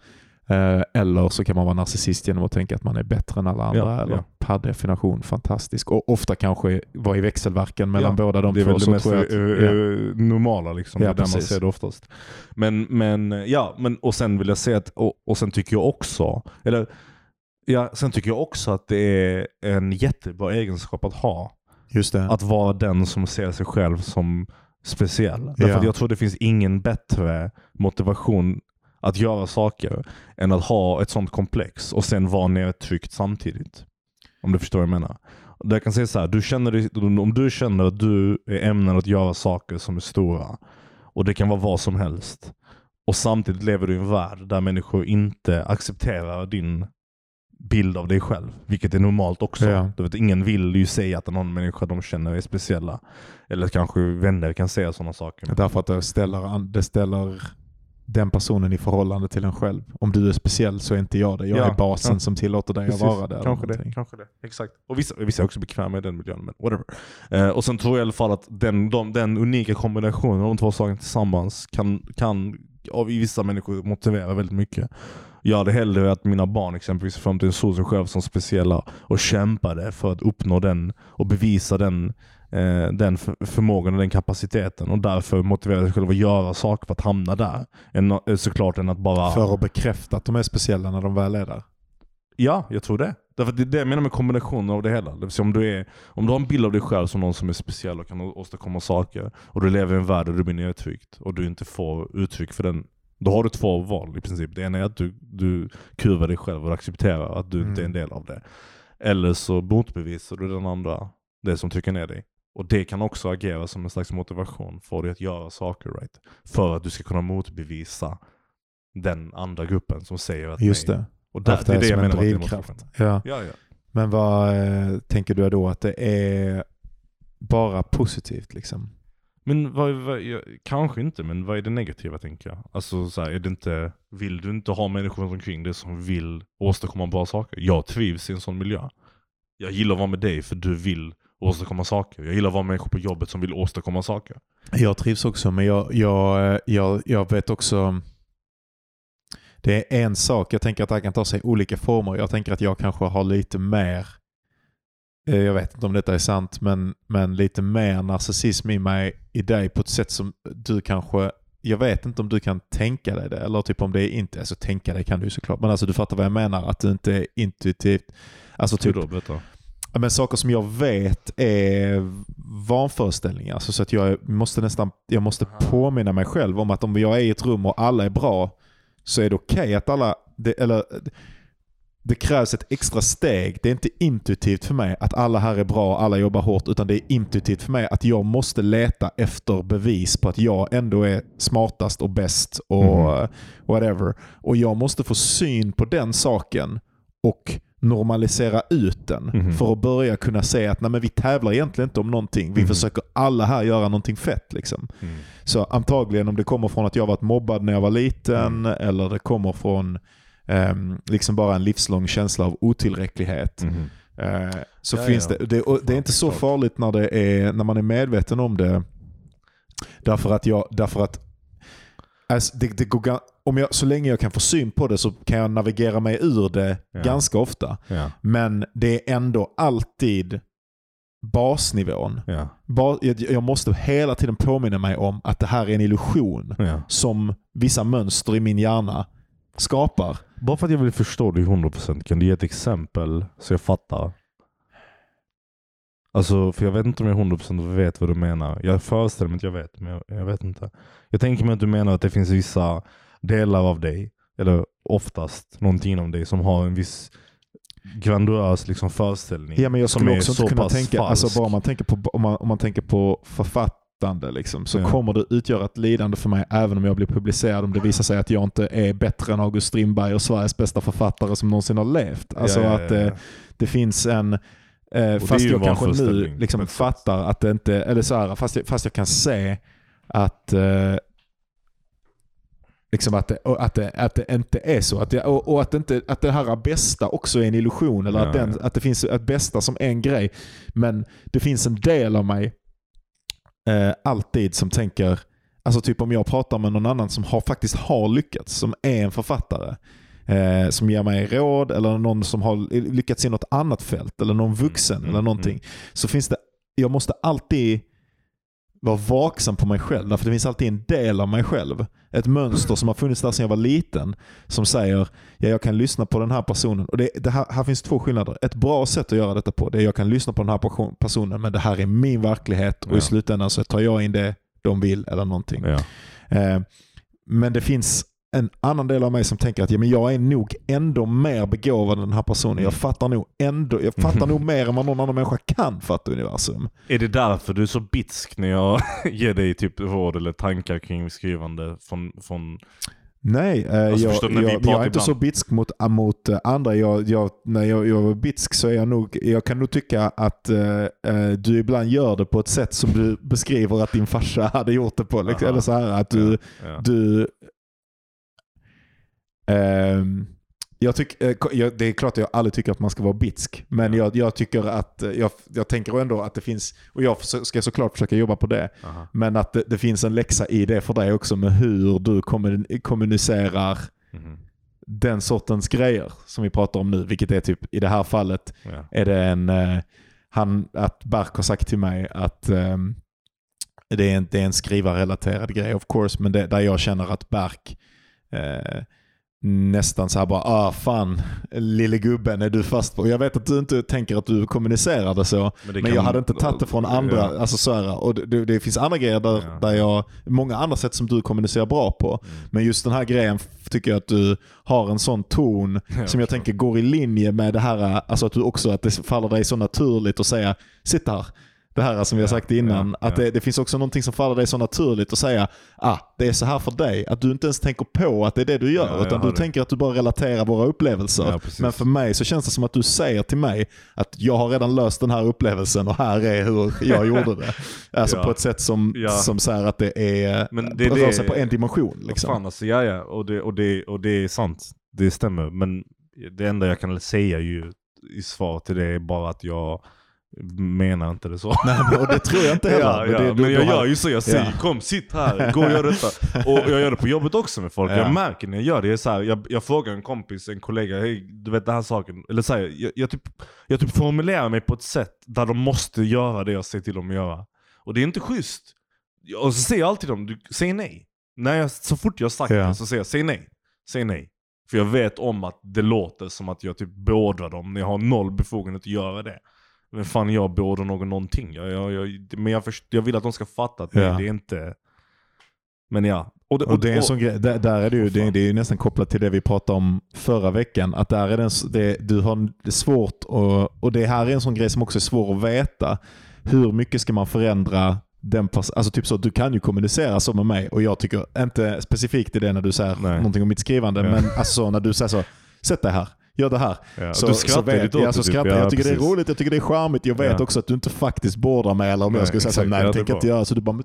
Eh, eller så kan man vara narcissist genom att tänka att man är bättre än alla andra. Ja, eller ja. per definition fantastisk. Och ofta kanske vara i växelverkan mellan Ja, båda de det är två. väl det mest jag att- eh, ja. eh, normala liksom. Ja, det är där man ser det oftast. Men, men eh, ja, men, och sen vill jag säga att, och, och sen tycker jag också, eller ja, sen tycker jag också att det är en jättebra egenskap att ha. Just det. Att vara den som ser sig själv som speciell. Därför Ja. att jag tror det finns ingen bättre motivation att göra saker än att ha ett sånt komplex och sen vara nedtryckt samtidigt. Om du förstår vad jag menar. Där jag kan säga så här, du känner, om du känner att du är ämnad att göra saker som är stora och det kan vara vad som helst och samtidigt lever du i en värld där människor inte accepterar din bild av dig själv. Vilket är normalt också. Ja. Du vet, ingen vill ju säga att någon människa de känner är speciella. Eller kanske vänner kan säga sådana saker. Därför att det ställer, det ställer den personen i förhållande till en själv. Om du är speciell så är inte jag det. Jag Ja, är basen ja. som tillåter dig Precis, att vara eller Kanske det, kanske det. Exakt. Och vissa, vissa är också bekväma i den miljön, men whatever. Eh, och sen tror jag i alla fall att den, de, den unika kombinationen av de två sakerna tillsammans kan, kan av vissa människor motivera väldigt mycket. Jag hade hellre att mina barn exempelvis fram till såg sig själv som speciella och kämpade för att uppnå den och bevisa den, eh, den för, förmågan och den kapaciteten och därför motiverade sig själva att göra saker för att hamna där. Än, eh, såklart än att bara... För att bekräfta att de är speciella när de väl är där. Ja, jag tror det. Därför det är det jag menar med kombinationen av det hela. Det vill säga om du, är, om du har en bild av dig själv som någon som är speciell och kan åstadkomma saker och du lever i en värld där du blir nedtryckt och du inte får uttryck för den. Då har du två val i princip. Det ena är att du, du kurvar dig själv och accepterar att du inte är en del av det. Eller så motbevisar du den andra, det som trycker ner dig. Och det kan också agera som en slags motivation för dig att göra saker right. För att du ska kunna motbevisa den andra gruppen som säger att Just nej. det. Och där, det är det jag menar drivkraft. Ja. Ja, ja. Men vad eh, tänker du då att det är bara positivt liksom? Men vad, vad, kanske inte, men vad är det negativa tänker jag? Alltså så här, är det inte, vill du inte ha människor runt omkring dig som vill åstadkomma bra saker? Jag trivs i en sån miljö. Jag gillar att vara med dig för du vill åstadkomma saker. Jag gillar att vara människor på jobbet som vill åstadkomma saker. Jag trivs också, men jag, jag, jag, jag vet också... Det är en sak, jag tänker att det här kan ta sig olika former. Jag tänker att jag kanske har lite mer, eh, jag vet inte om detta är sant, men, men lite mer narcissism i mig i dig på ett sätt som du kanske, jag vet inte om du kan tänka dig det, eller typ om det är inte, alltså tänka dig kan du såklart, men alltså du fattar vad jag menar, att du inte är intuitivt, alltså Typ, då, Men saker som jag vet är vanföreställningar. Så, så att jag måste nästan jag måste påminna mig själv om att om jag är i ett rum och alla är bra så är det okej att alla... Det, eller, det krävs ett extra steg. Det är inte intuitivt för mig att alla här är bra, alla jobbar hårt, utan det är intuitivt för mig att jag måste leta efter bevis på att jag ändå är smartast och bäst och Mhm. whatever. Och jag måste få syn på den saken och normalisera ut den Mhm. för att börja kunna säga att nej, men vi tävlar egentligen inte om någonting. Vi Mhm. försöker alla här göra någonting fett. Liksom. Mm. Så antagligen om det kommer från att jag varit mobbad när jag var liten eller det kommer från ehm, liksom bara en livslång känsla av otillräcklighet. Mhm. Eh, så Ja, finns ja. det, det, det är inte så farligt när, det är, när man är medveten om det. Därför att jag, därför att alltså, det, det går, om jag, så länge jag kan få syn på det så kan jag navigera mig ur det Ja. ganska ofta. Ja, Men det är ändå alltid basnivån. ja, jag, jag måste hela tiden påminna mig om att det här är en illusion som vissa mönster i min hjärna skapar. Bara för att jag vill förstå dig 100% kan du ge ett exempel så jag fattar? Alltså, för jag vet inte om jag 100% vet vad du menar. Jag föreställer mig att jag vet, men jag, jag vet inte. Jag tänker mig att du menar att det finns vissa delar av dig, eller oftast någonting inom dig som har en viss grandiös liksom, föreställning. Ja, men jag som skulle är också så inte kunna tänka, falsk. alltså bara om man tänker på, om man, om man tänker på författande liksom, så Ja. kommer det utgöra ett lidande för mig även om jag blir publicerad om det visar sig att jag inte är bättre än August Strindberg och Sveriges bästa författare som någonsin har levt. Alltså Ja, ja, att eh, det finns en Eh, fast jag kanske nu liksom fattar att det inte, eller så här, fast, jag, fast jag kan se att eh, Liksom att det, att, det, att det inte är så. Att det, och, och att, det inte, att det här bästa också är en illusion. Eller att, Ja, den, ja. att det finns ett bästa som en grej. Men det finns en del av mig eh, alltid som tänker, alltså typ om jag pratar med någon annan som har, faktiskt har lyckats, som är en författare. eh, som ger mig råd eller någon som har lyckats i något annat fält eller någon vuxen Mm, eller mm, någonting. Så finns det, jag måste alltid vara vaksam på mig själv. Därför det finns alltid en del av mig själv. Ett mönster som har funnits där sedan jag var liten. Som säger, ja jag kan lyssna på den här personen. Och det, det här, här finns två skillnader. Ett bra sätt att göra detta på, det är jag kan lyssna på den här person- personen, men det här är min verklighet. Och Ja. i slutändan så tar jag in det de vill eller någonting. Ja. Eh, men det finns en annan del av mig som tänker att ja, men jag är nog ändå mer begåvad än den här personen. Mm. Jag fattar nog ändå, jag fattar nog mer än vad någon annan människa kan fatta universum. Är det därför du är så bitsk när jag ger dig typ råd eller tankar kring skrivande från, från Nej, eh, Alltså, jag, jag, jag pratar är inte så bitsk mot, mot eh, andra. Jag, jag, när jag, jag är bitsk så är jag nog, jag kan nog tycka att eh, eh, du ibland gör det på ett sätt som du beskriver att din farsa hade gjort det på. Liksom. Eller så här att du, ja. du jag tycker, eh, det är klart att jag aldrig tycker att man ska vara bitsk. Men jag, jag tycker att, eh, jag, jag tänker ändå att det finns, och jag ska såklart försöka jobba på det. Aha. Men att det, det finns en läxa i det för dig också med hur du kommun- kommunicerar Mhm. den sortens grejer som vi pratar om nu. Vilket är typ i det här fallet Ja. är det en, eh, han, att Berk har sagt till mig att ehm, det, är en, det är en skrivarrelaterad grej of course, men det, där jag känner att Berk eh, nästan så här bara, ah fan, lille gubben är du fast på. Jag vet att du inte tänker att du kommunicerar det så, men kan- jag hade inte tagit det från andra. Ja. Alltså så här, och det, det, finns andra grejer där, Ja. där jag, många andra sätt som du kommunicerar bra på. Mm. Men just den här grejen tycker jag att du har en sån ton som jag tänker går i linje med det här, alltså att du också, att det faller dig så naturligt att säga sitt här. Det här som vi har sagt innan. att. Det, det finns också någonting som faller dig så naturligt att säga ah, det är så här för dig. Att du inte ens tänker på att det är det du gör. Utan du det. tänker att du bara relaterar våra upplevelser. Men för mig så känns det som att du säger till mig att jag har redan löst den här upplevelsen och här är hur jag gjorde det. Alltså på ett sätt som, som säger att det är, Men det rör sig på en dimension. Liksom. Fan alltså, ja, ja. Och, det, och, det, och det är sant. Det stämmer. Men det enda jag kan säga ju i svar till det är bara att jag menar inte det så. Nej, men, och det tror jag inte heller. Ja, ja, det, men, du- jag du har- gör ju så. Jag säger Ja. kom sitt här, gå och gör detta. Och jag gör det på jobbet också med folk. Ja. Jag märker när jag gör det. Jag, så här, jag, jag frågar en kompis, en kollega, hej du vet den här saken. Eller så här, jag, jag, typ, jag typ formulerar mig på ett sätt där de måste göra det jag säger till dem att göra. Och det är inte schysst. Och så säger jag alltid dem, du, säg nej. När jag, så fort jag har sagt Ja. det så säger jag, säg nej. Säg nej. För jag vet om att det låter som att jag typ beordrar dem när jag har noll befogenhet att göra det. Men fan jag beordrar någon någonting. Jag, jag, jag, men jag, först, jag vill att de ska fatta att Ja. det är inte... Men ja. Och det, Och det är en sån grej, där, där är det ju, det, det är ju nästan kopplat till det vi pratade om förra veckan. Att där är det, en det, du har det är svårt och, och det här är en sån grej som också är svår att veta. Hur mycket ska man förändra den Alltså typ så, du kan ju kommunicera så med mig och jag tycker, inte specifikt i det när du säger Nej. någonting om mitt skrivande, Ja. men alltså så, när du säger så, sätt dig här, gör det här. Ja, Så, du så skrattar vet, ja, det, så typ. skrattar Ja, jag. Jag tycker det precis. är roligt, jag tycker det är charmigt. Jag vet Ja. också att du inte faktiskt beordrar mig eller om Nej, jag skulle säga så, exakt. nej Ja, det det tänker jag inte göra. Så du bara, "Men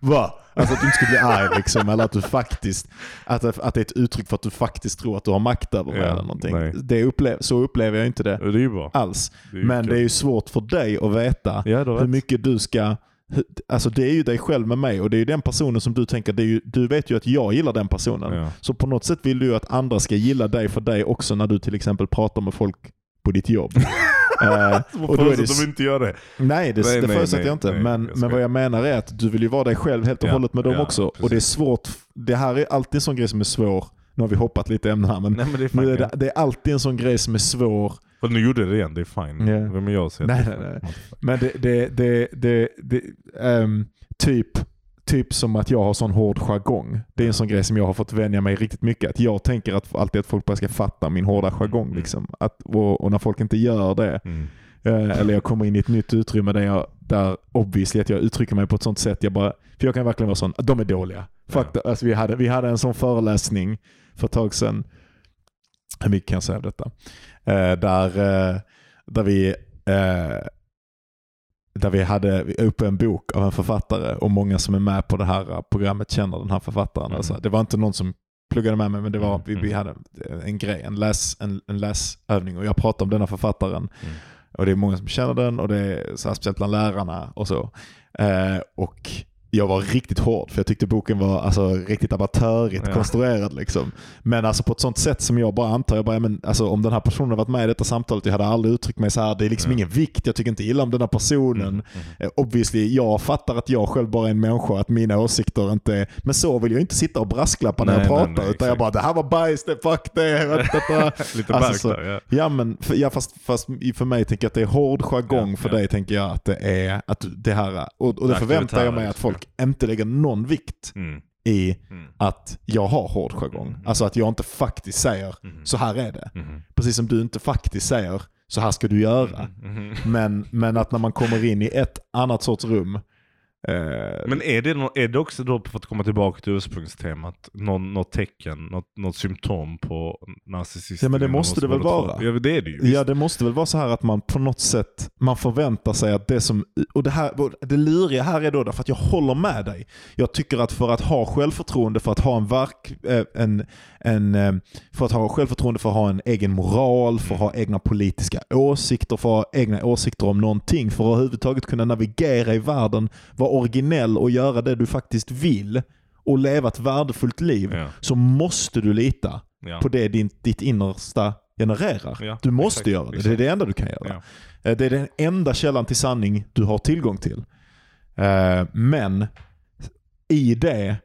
Va? Alltså att du inte ska bli arg liksom, eller att du faktiskt, att, det- att det är ett uttryck för att du faktiskt tror att du har makt över mig Ja, eller någonting. nej. Det upplev, så upplever jag inte det Ja, Det alls. Det Men kul. det är ju svårt för dig att veta Ja, hur mycket du ska, alltså det är ju dig själv med mig och det är ju den personen som du tänker, det är ju, du vet ju att jag gillar den personen. Ja. Så på något sätt vill du att andra ska gilla dig för dig också när du till exempel pratar med folk på ditt jobb. Eh, och då är det, att de inte gör det. Nej, det, Nej, det nej, förutsätter nej, jag inte. nej, men, jag men vad jag menar är att du vill ju vara dig själv helt och Ja, hållet med dem ja, också. precis. Och det är svårt. Det här är alltid en sån grej som är svår. Nu har vi hoppat lite i ämnen här, men, Nej men det är det, det är alltid en sån grej som är svår. För nu gjorde det igen, det är fine. Ja. Vem är jag att säga Nej, nej, fine? Men det, det, det, det, det ehm, typ, typ som att jag har sån hård jargong. Det är en sån grej som jag har fått vänja mig riktigt mycket. Att jag tänker att alltid att folk bara ska fatta min hårda jargong. Mm. Liksom. Att, och, och när folk inte gör det, Mm. Eh, eller jag kommer in i ett nytt utrymme där, jag, där obviously att jag uttrycker mig på ett sånt sätt. Jag bara, för jag kan verkligen vara sån, de är dåliga. Fuck Ja. alltså vi, hade, vi hade en sån föreläsning för ett tag sedan. Hur mycket kan jag säga om detta? Eh, där, eh, där vi eh, där vi hade uppe en bok av en författare och många som är med på det här programmet känner den här författaren. Mm. Alltså, det var inte någon som pluggade med mig men det var, Mm, vi, vi mm. hade en grej, en, läs, en, en läsövning och jag pratade om denna författaren. Mm. Och det är många som känner den och det är så här, speciellt bland lärarna och så. Eh, och jag var riktigt hård för jag tyckte boken var alltså, riktigt amatörigt Ja. konstruerad. Liksom. Men alltså på ett sånt sätt som jag bara antar, jag bara, men, alltså, om den här personen varit med i detta samtalet, jag hade aldrig uttryckt mig så här. det är liksom Ja. ingen vikt, jag tycker inte illa om den här personen. Mm. Eh, Obviously, jag fattar att jag själv bara är en människa, att mina åsikter inte är... Men så vill jag inte sitta och brasklappa när Nej, jag nej, pratar. nej, utan jag exakt. bara, det här var bajs, det, fuck det. vet detta." Lite Alltså, där, ja. Ja, men för, ja, fast, fast för mig tänker jag att det är hård jargong. Ja, för dig tänker jag att det är att det här... Och, och det förväntar jag mig att folk inte lägger någon vikt Mm. i Mm. att jag har hård jargong. Mm. Alltså att jag inte faktiskt säger Mm. så här är det. Precis som du inte faktiskt säger så här ska du göra. Men, men att när man kommer in i ett annat sorts rum. Eh, Men är det, är det också då, för att komma tillbaka till ursprungstemat, någon, något tecken, något, något symptom på narcissism? Ja, men det måste det väl vara? Ja det är det ju. Ja, det måste väl vara så här att man på något sätt man förväntar sig att det som... Och det, här, det luriga här är då därför att jag håller med dig. Jag tycker att för att ha självförtroende, för att ha en verk... eh, En, en, eh, för att ha självförtroende, för att ha en egen moral, för att ha egna politiska åsikter, för att ha egna åsikter om någonting, för att överhuvudtaget kunna navigera i världen, vara originell och göra det du faktiskt vill och leva ett värdefullt liv, Ja. så måste du lita Ja. på det din, ditt innersta genererar. Ja, du måste exakt, göra det. Det är det enda du kan göra. Eh, Det är den enda källan till sanning du har tillgång till. Eh, Men i det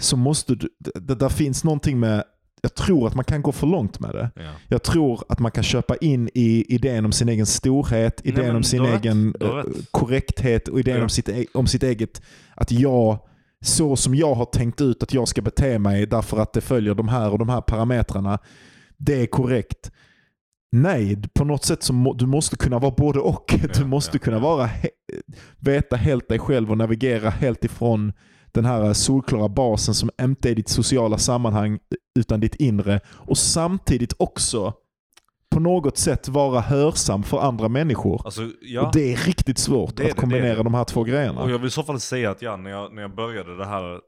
så måste du, det, där finns någonting med, jag tror att man kan gå för långt med det. Ja. Jag tror att man kan köpa in i idén om sin egen storhet, idén men om sin egen eh, rätt. korrekthet och idén Ja. om, sitt, e- om sitt eget, att jag, så som jag har tänkt ut att jag ska bete mig därför att det följer de här och de här parametrarna, det är korrekt. Nej, på något sätt så må, du måste kunna vara både och. Du måste kunna vara veta helt dig själv och navigera helt ifrån den här solklara basen som inte är ditt sociala sammanhang utan ditt inre. Och samtidigt också på något sätt vara hörsam för andra människor. Alltså, ja. Och det är riktigt svårt Det det, att det kombinera det. de här två grejerna. Och jag vill i så fall säga att ja, när jag, när jag började det här, eh,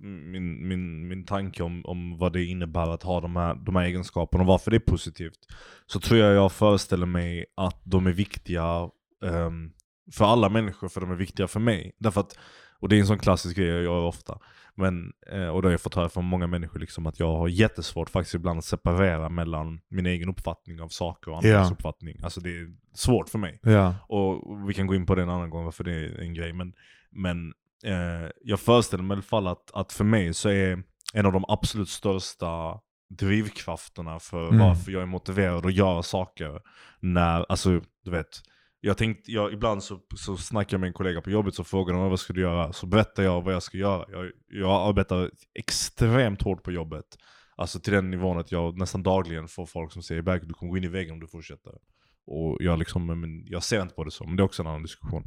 min, min, min tanke om, om vad det innebär att ha de här, de här egenskaperna och varför det är positivt. Så tror jag jag föreställer mig att de är viktiga ehm, för alla människor, för de är viktiga för mig. Därför att, och det är en sån klassisk grej jag gör ofta. Men, eh, och det har jag fått höra från många människor, liksom, att jag har jättesvårt faktiskt ibland att separera mellan min egen uppfattning av saker och andras Ja. uppfattning. Alltså det är svårt för mig. Ja. Och vi kan gå in på det en annan gång varför det är en grej. Men, men eh, jag föreställer mig i alla fall att, att för mig så är en av de absolut största drivkrafterna för Mm. varför jag är motiverad att göra saker när, alltså du vet, jag tänkte, jag, ibland så, så snackar jag med en kollega på jobbet så frågar de vad ska du göra? Så berättar jag vad jag ska göra. Jag, jag arbetar extremt hårt på jobbet. Alltså till den nivån att jag nästan dagligen får folk som säger att du kommer gå in i väggen om du fortsätter. Och jag, liksom, men jag ser inte på det så, men det är också en annan diskussion.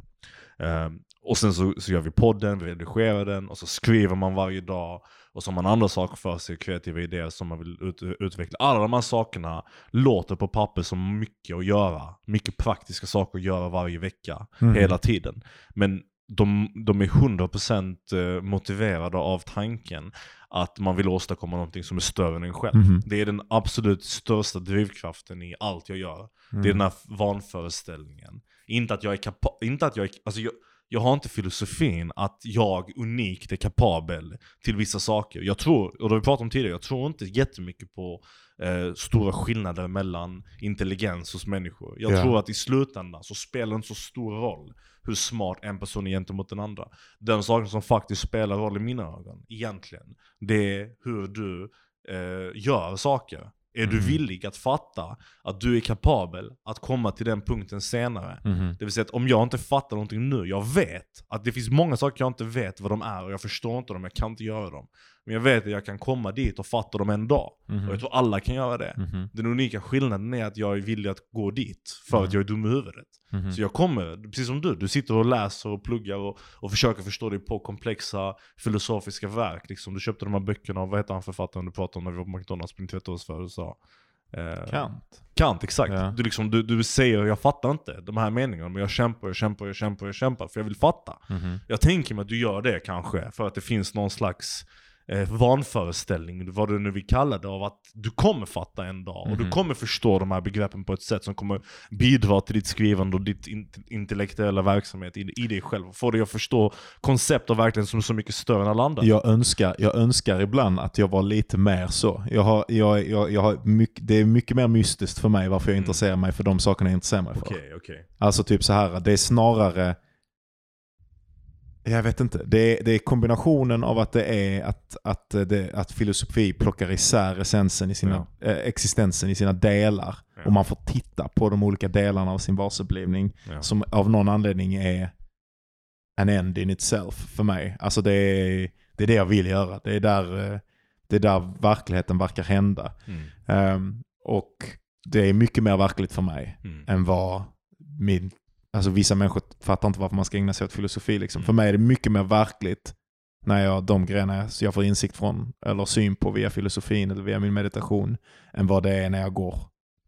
Ehm, och sen så, så gör vi podden, vi redigerar den, och så skriver man varje dag. Och så har man andra saker för sig, kreativa idéer som man vill ut, utveckla. Alla de här sakerna låter på papper som mycket att göra. Mycket praktiska saker att göra varje vecka, Mm. hela tiden. Men de, de är 100% motiverade av tanken att man vill åstadkomma någonting som är större än en själv. Mhm. Det är den absolut största drivkraften i allt jag gör. Mm. Det är den här vanföreställningen. Inte att jag är kapabel, inte att jag är, alltså jag, jag har inte filosofin att jag unikt är kapabel till vissa saker. Jag tror, och det har vi pratat om tidigare, jag tror inte jättemycket på eh, stora skillnader mellan intelligens hos människor. Jag Ja. tror att i slutändan så spelar det inte så stor roll hur smart en person är gentemot den andra. Den saken som faktiskt spelar roll i mina ögon, egentligen, det är hur du eh, gör saker. Är du Mhm. villig att fatta att du är kapabel att komma till den punkten senare? Mhm. Det vill säga att om jag inte fattar någonting nu, jag vet att det finns många saker jag inte vet vad de är och jag förstår inte dem, jag kan inte göra dem. Men jag vet att jag kan komma dit och fatta dem en dag. Mhm. Och jag tror alla kan göra det. Mhm. Den unika skillnaden är att jag är villig att gå dit för att jag är dum i huvudet. Mhm. Så jag kommer, precis som du, du sitter och läser och pluggar och, och försöker förstå dig på komplexa filosofiska verk. Liksom. Du köpte de här böckerna av, vad heter han författaren du pratade om när vi var på McDonalds på din tvättårsfödelsedag? Eh, Kant. Kant, exakt. Ja. Du, liksom, du, du säger jag fattar inte de här meningarna, men jag kämpar, jag kämpar, jag kämpar, jag kämpar för jag vill fatta. Mhm. Jag tänker mig att du gör det kanske, för att det finns någon slags eh, vanföreställning, vad du nu vill kalla det, av att du kommer fatta en dag. Och du Mhm. kommer förstå de här begreppen på ett sätt som kommer bidra till ditt skrivande och ditt in intellektuella verksamhet i, i dig själv. Få dig att förstå koncept av verkligheten som är så mycket större än alla andra. Jag önskar, jag önskar ibland att jag var lite mer så. Jag har, jag, jag, jag har mycket, det är mycket mer mystiskt för mig varför jag Mm. intresserar mig för de sakerna jag intresserar mig för. Okej, okej. Alltså typ så här, det är snarare... Jag vet inte. Det är, det är kombinationen av att det är att, att, det, att filosofi plockar isär essensen i sina, eh, existensen i sina delar. Ja. Och man får titta på de olika delarna av sin varseblivning Ja. som av någon anledning är an end in itself för mig. Alltså det är det, är det jag vill göra. Det är där, eh, det är där verkligheten verkar hända. Mm. Ehm, och det är mycket mer verkligt för mig Mm. än vad min... Alltså vissa människor fattar inte varför man ska ägna sig åt filosofi. Liksom. Mm. För mig är det mycket mer verkligt när jag, de grejerna jag- får insikt från eller syn på via filosofin eller via min meditation än vad det är när jag går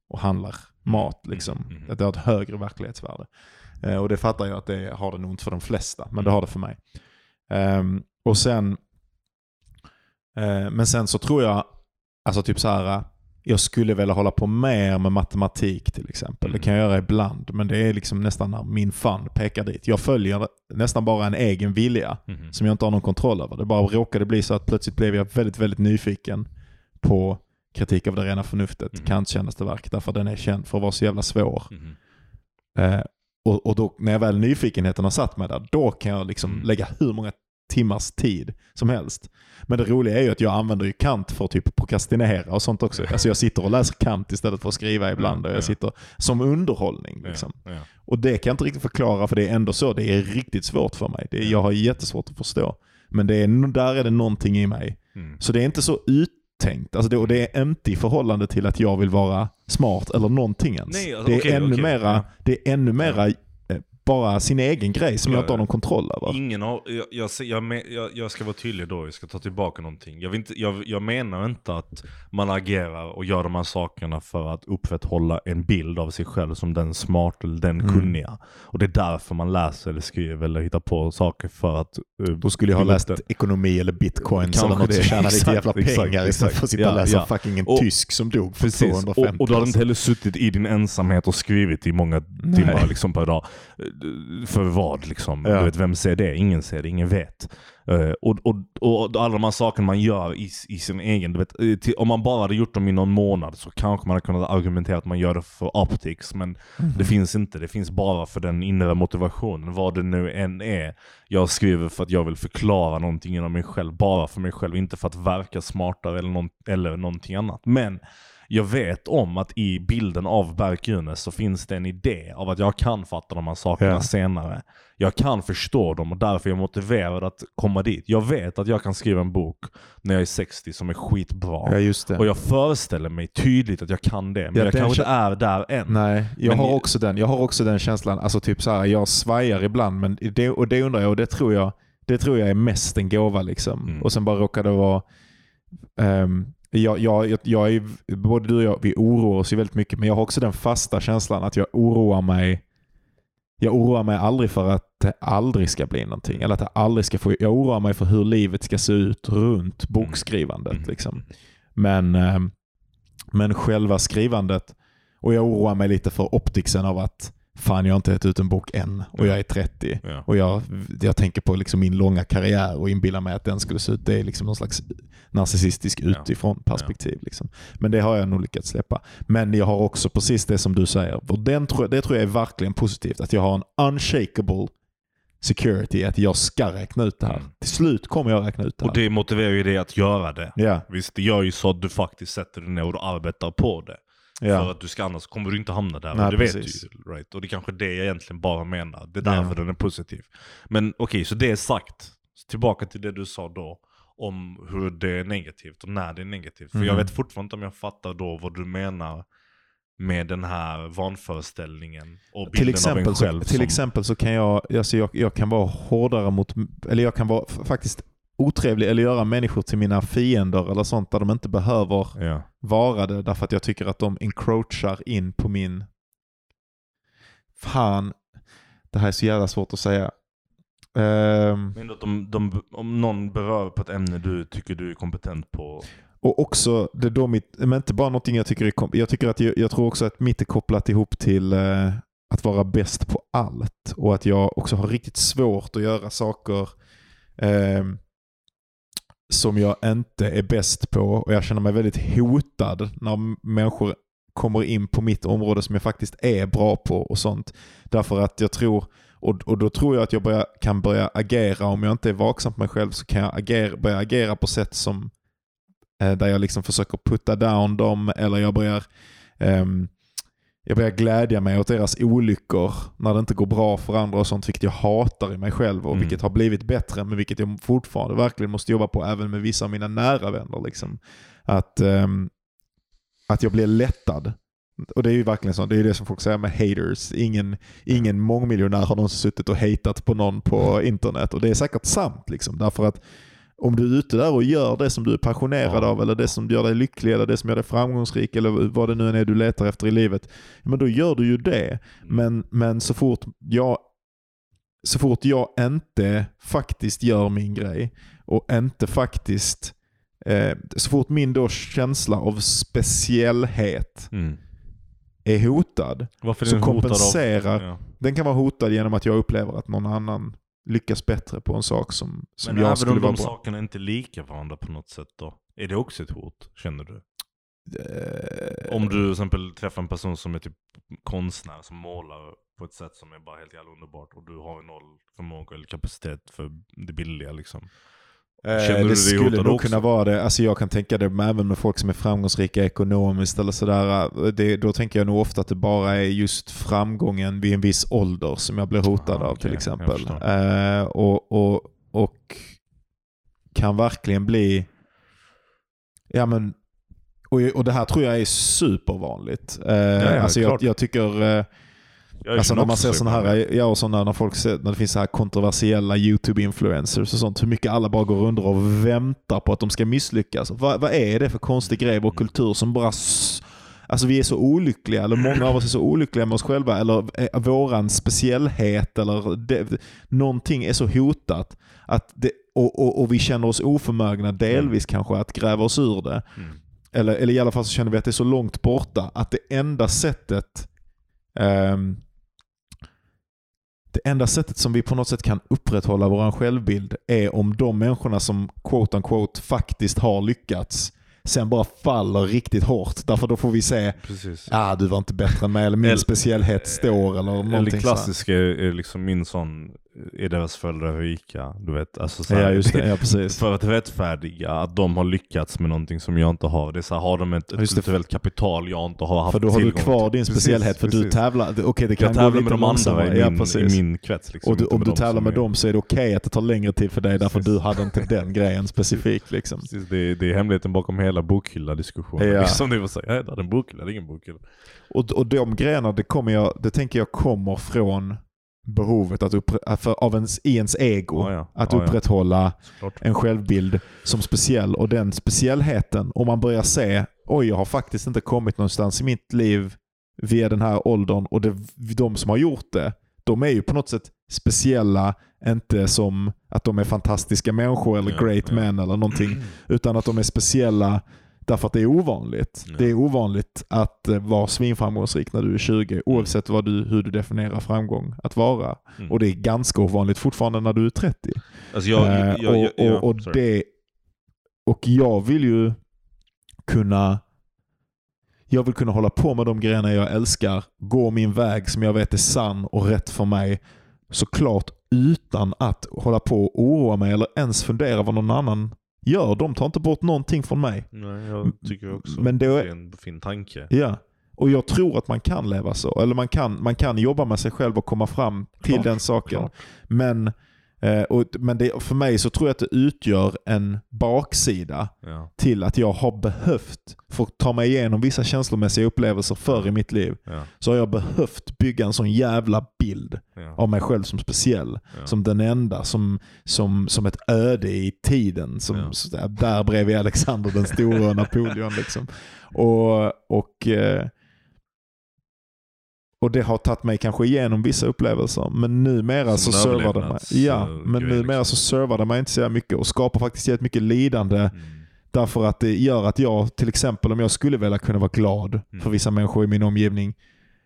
och handlar mat. Liksom. Mm, mm. Att det har ett högre verklighetsvärde. Eh, och det fattar jag att det har det nog inte för de flesta, men Mm. det har det för mig. Ehm, och sen, eh, men sen så tror jag, alltså typ så här, jag skulle vilja hålla på mer med matematik till exempel. Det Mm. kan jag göra ibland, men det är liksom nästan när min fan pekar dit. Jag följer nästan bara en egen vilja Mhm. som jag inte har någon kontroll över. Det bara råkade bli så att plötsligt blev jag väldigt, väldigt nyfiken på kritik av det rena förnuftet, Mm. Kants kändaste verk, därför den är känd för att vara så jävla svår. Mhm. Eh, och, och då, när jag väl nyfikenheten har satt mig där, då kan jag liksom Mm. lägga hur många timmars tid som helst. Men det roliga är ju att jag använder ju Kant för att typ prokrastinera och sånt också. Alltså jag sitter och läser Kant istället för att skriva ibland. Och jag ja. sitter som underhållning. Liksom. Och det kan jag inte riktigt förklara för det är ändå så. Det är riktigt svårt för mig. Det är, jag har jättesvårt att förstå. Men det är, där är det någonting i mig. Mm. Så det är inte så uttänkt. Alltså det, och det är inte i förhållande till att jag vill vara smart eller någonting ens. Nej, alltså, det, är ännu okej. mera, det är ännu mera bara sin egen grej som Ja, jag inte har någon kontroll över. Ingen har, jag, jag, jag, ska vara tydlig då, jag ska ta tillbaka någonting. Jag, inte, jag, menar inte att man agerar och gör de här sakerna för att upprätthålla en bild av sig själv som den smarta eller den Mm. kunniga. Och det är därför man läser eller skriver eller hittar på saker för att... eh, Då skulle jag ha läst det. ekonomi eller bitcoins eller något det. så tjäna lite jävla pengar exakt, istället för att sitta Ja, och läsa ja. fucking en Och- tysk som dog för Precis, 250 och, och du hade år inte heller suttit i din ensamhet och skrivit i många Nej. timmar liksom per dag. För vad liksom? Ja. Du vet, vem ser det? Ingen ser det, ingen vet. Eh, och, och, och alla de här sakerna man gör i, i sin egen, du vet, eh, till, om man bara hade gjort dem i någon månad så kanske man hade kunnat argumentera att man gör det för optics, men Mhm. det finns inte. Det finns bara för den inre motivationen, vad det nu än är. Jag skriver för att jag vill förklara någonting inom mig själv, bara för mig själv, inte för att verka smartare eller, någon, eller någonting annat. Men jag vet om att i bilden av Bergkunes så finns det en idé av att jag kan fatta de här sakerna Ja. senare. Jag kan förstå dem och därför är jag motiverad att komma dit. Jag vet att jag kan skriva en bok när jag är 60 som är skitbra. Ja. Och jag föreställer mig tydligt att jag kan det, men Ja, jag kanske inte är där än. Nej, jag Men har, också den, jag har också den känslan. Alltså typ så här, jag svajar ibland, men det, och det undrar jag, och det tror jag, det tror jag är mest en gåva. Liksom. Mm. Och sen bara råkar det vara... ehm, jag, jag, jag, är, både du och jag, vi oroar oss ju väldigt mycket, men jag har också den fasta känslan att jag oroar mig jag oroar mig aldrig för att det aldrig ska bli någonting. Eller att det aldrig ska få, jag oroar mig för hur livet ska se ut runt bokskrivandet. Mm. Liksom. Men, ehm, men själva skrivandet, och jag oroar mig lite för optixen av att fan jag har inte gett ut en bok än och jag är 30. Ja. Och jag, jag tänker på liksom min långa karriär och inbillar mig att den skulle se ut. Det är liksom någon slags narcissistisk Ja. utifrån perspektiv. Liksom. Men det har jag nog lyckats släppa. Men jag har också precis det som du säger. Och den det tror jag är verkligen positivt. Att jag har en unshakable security. Att jag ska räkna ut det här. Mm. Till slut kommer jag räkna ut det här. Och det motiverar ju dig att göra det. ja, Visst, det gör ju så att du faktiskt sätter dig ner och arbetar på det. För ja. att du ska annars kommer du inte hamna där. Nej, det vet precis. du ju. Right? Och det är kanske det jag egentligen bara menar. Det är därför Ja. den är positiv. Men okej, så det är sagt. Tillbaka till det du sa då. Om hur det är negativt och när det är negativt. För jag Mhm. vet fortfarande inte om jag fattar då vad du menar med den här vanföreställningen och bilden Till av exempel, en själv. så, till som, exempel så kan jag, alltså jag, jag kan vara hårdare mot, eller jag kan vara faktiskt otrevlig eller göra människor till mina fiender eller sånt där de inte behöver Ja. vara det därför att jag tycker att de encroachar in på min... Fan, det här är så jävla svårt att säga. Ehm, Men att de, de, om någon berör på ett ämne du tycker du är kompetent på. och också, det då mitt, men inte bara någonting jag tycker är jag tycker att jag, jag tror också att mitt är kopplat ihop till eh, att vara bäst på allt. Och att jag också har riktigt svårt att göra saker ehm, som jag inte är bäst på. Och jag känner mig väldigt hotad när människor kommer in på mitt område som jag faktiskt är bra på och sånt. Därför att jag tror, och, och då tror jag att jag börja, kan börja agera, om jag inte är vaksam på mig själv så kan jag agera, börja agera på sätt som eh, där jag liksom försöker putta down dem eller jag börjar ehm, jag börjar glädja mig åt deras olyckor när det inte går bra för andra och sånt, vilket jag hatar i mig själv och Mm. vilket har blivit bättre, men vilket jag fortfarande verkligen måste jobba på även med vissa av mina nära vänner. Liksom. Att, ehm, att jag blir lättad. Och det är ju verkligen så, det är det som folk säger med haters. Ingen, ingen mångmiljonär har någonsin suttit och hatat på någon på internet. Och det är säkert sant. Liksom, därför att om du är ute där och gör det som du är passionerad Ja. av, eller det som gör dig lycklig, eller det som gör dig framgångsrik, eller vad det nu än är du letar efter i livet. Men då gör du ju det. Men, men så, fort jag, så fort jag inte faktiskt gör min grej och inte faktiskt eh, så fort min då känsla av speciellhet Mm. är hotad, Varför så den hotad kompenserar, Av, ja. den kan vara hotad genom att jag upplever att någon annan lyckas bättre på en sak som, som Men jag även skulle om vara de bra. sakerna inte är lika varandra på något sätt då? Är det också ett hot, känner du? Eh, Om du till exempel träffar en person som är typ konstnär som målar på ett sätt som är bara helt jävla underbart och du har noll förmåga eller kapacitet för det billiga liksom. Eh, Känner du det skulle hotad nog också? kunna vara det. Alltså jag kan tänka det även med folk som är framgångsrika ekonomiskt eller sådär. Det, då tänker jag nog ofta att det bara är just framgången vid en viss ålder som jag blir hotad Ah, av okej, till exempel. Eh, och, och, och kan verkligen bli... Ja men... Och, och det här tror jag är supervanligt. Eh, ja, alltså jag, jag tycker... eh, Alltså när man ser så sådana här, ja, och sådana när folk ser, när det finns så här kontroversiella YouTube-influencers och sånt, hur mycket alla bara går runt och väntar på att de ska misslyckas. Vad, vad är det för konstig grej i vår kultur som bara... Alltså vi är så olyckliga, eller många av oss är så olyckliga med oss själva, eller eh, våran speciellhet, eller det, någonting är så hotat. Att det, och, och, och vi känner oss oförmögna delvis kanske att gräva oss ur det. Mm. Eller, eller i alla fall så känner vi att det är så långt borta att det enda sättet ehm, det enda sättet som vi på något sätt kan upprätthålla vår självbild är om de människorna som quote unquote faktiskt har lyckats sen bara faller riktigt hårt. Därför då får vi se, Precis. ah du var inte bättre än mig, eller min speciellhet står eller Eller är, är liksom min sån, är deras föräldrar rika? Du vet, alltså så här, Ja just det, ja precis. För att rättfärdiga att de har lyckats med någonting som jag inte har. Det är så här, har de ett, ett Just kulturellt kapital jag inte har haft För då har du kvar till. din Precis, speciellhet för du precis. tävlar, okej det kan Jag tävlar med de andra i Ja, min, precis. i min krets. Liksom, Och du, om du tävlar som med är- dem så är det okej att det tar längre tid för dig därför Precis. du hade inte den grejen specifikt. Liksom. Precis, det, är, det är hemligheten bakom hela bokhylla-diskussionen. Ja. Det var så här, jag hade en bokhylla, det är ingen bokhylla. Och, och de grejerna, det, kommer jag, det tänker jag kommer från behovet att uppre- för, av ens, ens ego. Ja, ja. Att Ja, ja. upprätthålla Klart. en självbild som speciell. Och den speciellheten, om man börjar se, oj jag har faktiskt inte kommit någonstans i mitt liv via den här åldern. Och det, de som har gjort det, de är ju på något sätt speciella, inte som att de är fantastiska människor eller Ja, great ja. men eller någonting. Utan att de är speciella därför att det är ovanligt. Ja. Det är ovanligt att eh, vara svinframgångsrik när du är 20, oavsett vad du, hur du definierar framgång att vara. Mm. Och det är ganska ovanligt fortfarande när du är 30. Alltså jag, Eh, jag, jag, och, jag, och, och, sorry. det, och jag vill ju kunna jag vill kunna hålla på med de grejerna jag älskar, gå min väg som jag vet är sann och rätt för mig. Såklart utan att hålla på och oroa mig eller ens fundera vad någon annan gör. De tar inte bort någonting från mig. Nej, jag tycker också Men då det är en fin tanke. Ja. Och jag tror att man kan leva så. Eller man kan, man kan jobba med sig själv och komma fram till Klart, den saken. klart. Men, eh, och, men det, för mig så tror jag att det utgör en baksida Ja, till att jag har behövt, för att ta mig igenom vissa känslomässiga upplevelser förr i mitt liv, ja, så har jag behövt bygga en sån jävla bild ja. av mig själv som speciell. Som den enda, som, som, som ett öde i tiden. Som, där, där bredvid Alexander den store och Napoleon. Liksom. Och, och, eh, och det har tagit mig kanske igenom vissa upplevelser. Men numera Som så servar det mig. Ja, men numera liksom. så servar det mig inte så mycket och skapar faktiskt jävligt mycket lidande. Mm. Därför att det gör att jag, till exempel om jag skulle vilja kunna vara glad Mm. för vissa människor i min omgivning,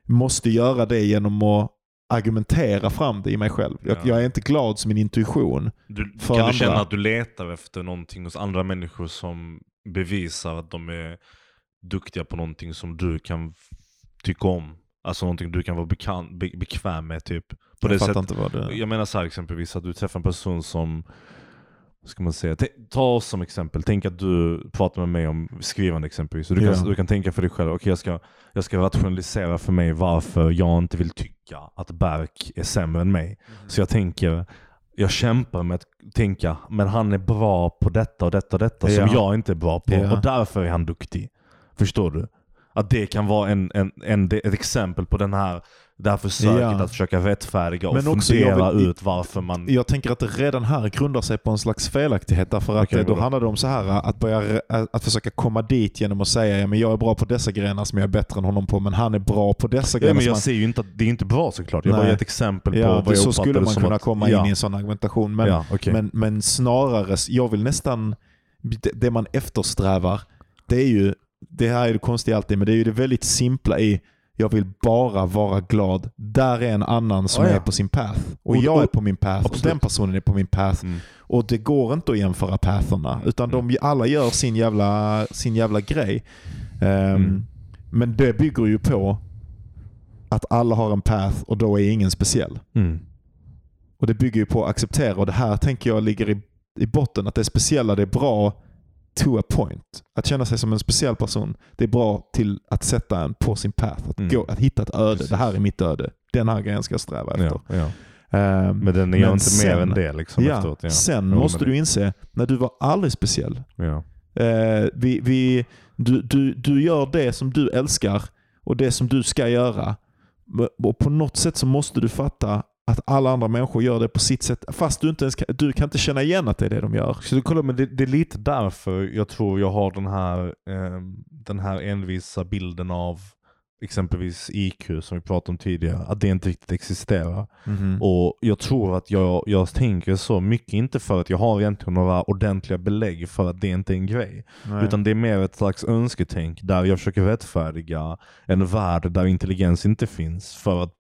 måste göra det genom att argumentera fram det i mig själv. Jag, Ja. jag är inte glad som min intuition. Du, kan andra. du känna att du letar efter någonting hos andra människor som bevisar att de är duktiga på någonting som du kan tycka om? Alltså någonting du kan vara bekan, be, bekväm med typ. På jag det fattar sättet. inte vad det Jag menar så här exempelvis att du träffar en person som, ska man säga, ta oss som exempel. Tänk att du pratar med mig om skrivande exempelvis. Du, kan, Ja. du kan tänka för dig själv, okej jag, ska, jag ska rationalisera för mig varför jag inte vill tycka att Berk är sämre än mig. Så jag tänker, jag kämpar med att tänka, men han är bra på detta och detta och detta som Ja. jag inte är bra på. Ja. Och därför är han duktig. Förstår du? Att det kan vara en, en, en, ett exempel på den här, det här försöket Ja. att försöka rättfärdiga och Men också, fundera vill- ut varför man... Jag tänker att det redan här grundar sig på en slags felaktighet. Därför att eh, då handlar det om så här att, börja, att, försöka komma dit genom att säga ja, men jag är bra på dessa grenar som jag är bättre än honom på, men han är bra på dessa Ja, grenar men som jag han... säger ju inte att det är inte bra såklart. Jag Nej. bara ger ett exempel på Ja, vad det, jag så skulle man kunna att, komma ja. in i en sån argumentation. Men, ja, okej. men, men snarare, jag vill nästan, det, det man eftersträvar, det är ju, det här är det konstiga alltid, men det är ju det väldigt simpla i jag vill bara vara glad. Där är en annan som Ja, ja. är på sin path. Och, Och- jag är och- på min path. Och absolut. den personen är på min path. Mm. Och det går inte att jämföra patherna. Utan de alla gör sin jävla, sin jävla grej. Ehm, Mm. Men det bygger ju på att alla har en path och då är ingen speciell. Mm. Och det bygger ju på att acceptera och det här tänker jag ligger i, i botten. Att det speciella det är bra to a point. Att känna sig som en speciell person. Det är bra till att sätta en på sin path. Att, Mm. gå, att hitta ett öde. Precis. Det här är mitt öde. Den här grejen ska jag sträva efter. Ja, ja. Ehm, Men den är Men inte sen- mer än det liksom ja, efteråt. Ja. Sen Jag måste du inse, när du var aldrig speciell. Ja. Eh, vi, vi, du, du, du gör det som du älskar och det som du ska göra. Och på något sätt så måste du fatta att alla andra människor gör det på sitt sätt. Fast du inte ens kan, du kan inte känna igen att det är det de gör. Så du kollar, men det, det är lite därför jag tror jag har den här, eh, den här envisa bilden av exempelvis IQ som vi pratade om tidigare, att det inte riktigt existerar. Och jag tror att jag, jag tänker så mycket, inte för att jag har egentligen några ordentliga belägg för att det inte är en grej. Nej. Utan det är mer ett slags önsketänk där jag försöker rättfärdiga en värld där intelligens inte finns för att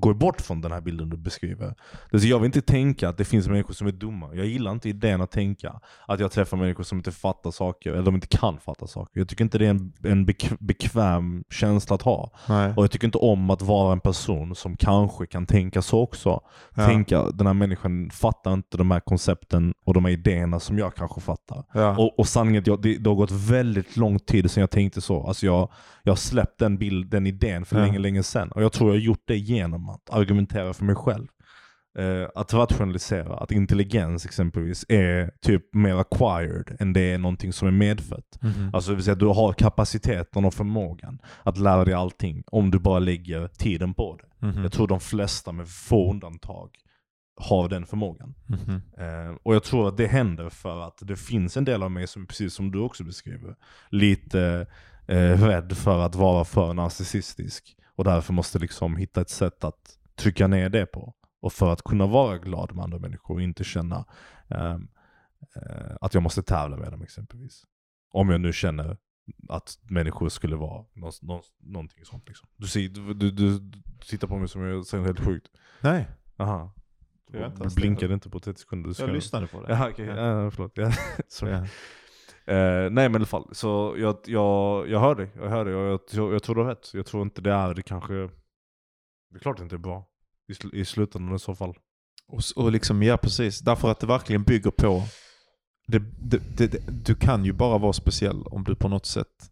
gå bort från den här bilden du beskriver. Det- Så jag vill inte tänka att det finns människor som är dumma. Jag gillar inte idén att tänka att jag träffar människor som inte fattar saker, eller de inte kan fatta saker. Jag tycker inte det är en, en bek- bekväm känsla att ha. Nej. Och jag tycker inte om att vara en person som kanske kan tänka så också. Ja. Tänka, den här människan fattar inte de här koncepten och de här idéerna som jag kanske fattar. Ja. Och, och sanningen är att det, det har gått väldigt lång tid sedan jag tänkte så. Alltså jag, jag har släppt den, bild, den idén för Ja. länge, länge sedan. Och jag tror jag har gjort det genom att argumentera för mig själv. Eh, att rationalisera, att intelligens exempelvis är typ mer acquired än det är någonting som är medfött. Mhm. Alltså det vill säga du har kapaciteten och förmågan att lära dig allting om du bara lägger tiden på det. Mhm. Jag tror de flesta med få undantag har den förmågan. Mhm. Eh, och jag tror att det händer för att det finns en del av mig som, precis som du också beskriver, lite eh, rädd för att vara för narcissistisk. Och därför måste liksom hitta ett sätt att trycka ner det på. Och för att kunna vara glad med andra människor och inte känna ehm, eh, att jag måste tävla med dem exempelvis. Om jag nu känner att människor skulle vara nå, nå, någonting sånt. Liksom. Du, ser, du, du, du, tittar på mig som jag säger helt sjukt. Nej, Aha. Du blinkade inte på 30 sekunder. Jag lyssnade på det. Jaha. Ja. Ja, förlåt. Ja. Sorry. Ja. Eh, nej men i alla fall, så jag, jag, jag hör dig. Jag hör dig och jag, jag, jag tror du har rätt. Jag tror inte det är, det kanske... Det är klart det inte är bra. I, sl, i slutändan i så fall. Och, och liksom, ja precis. Därför att det verkligen bygger på... Det, det, det, det, du kan ju bara vara speciell om du på något sätt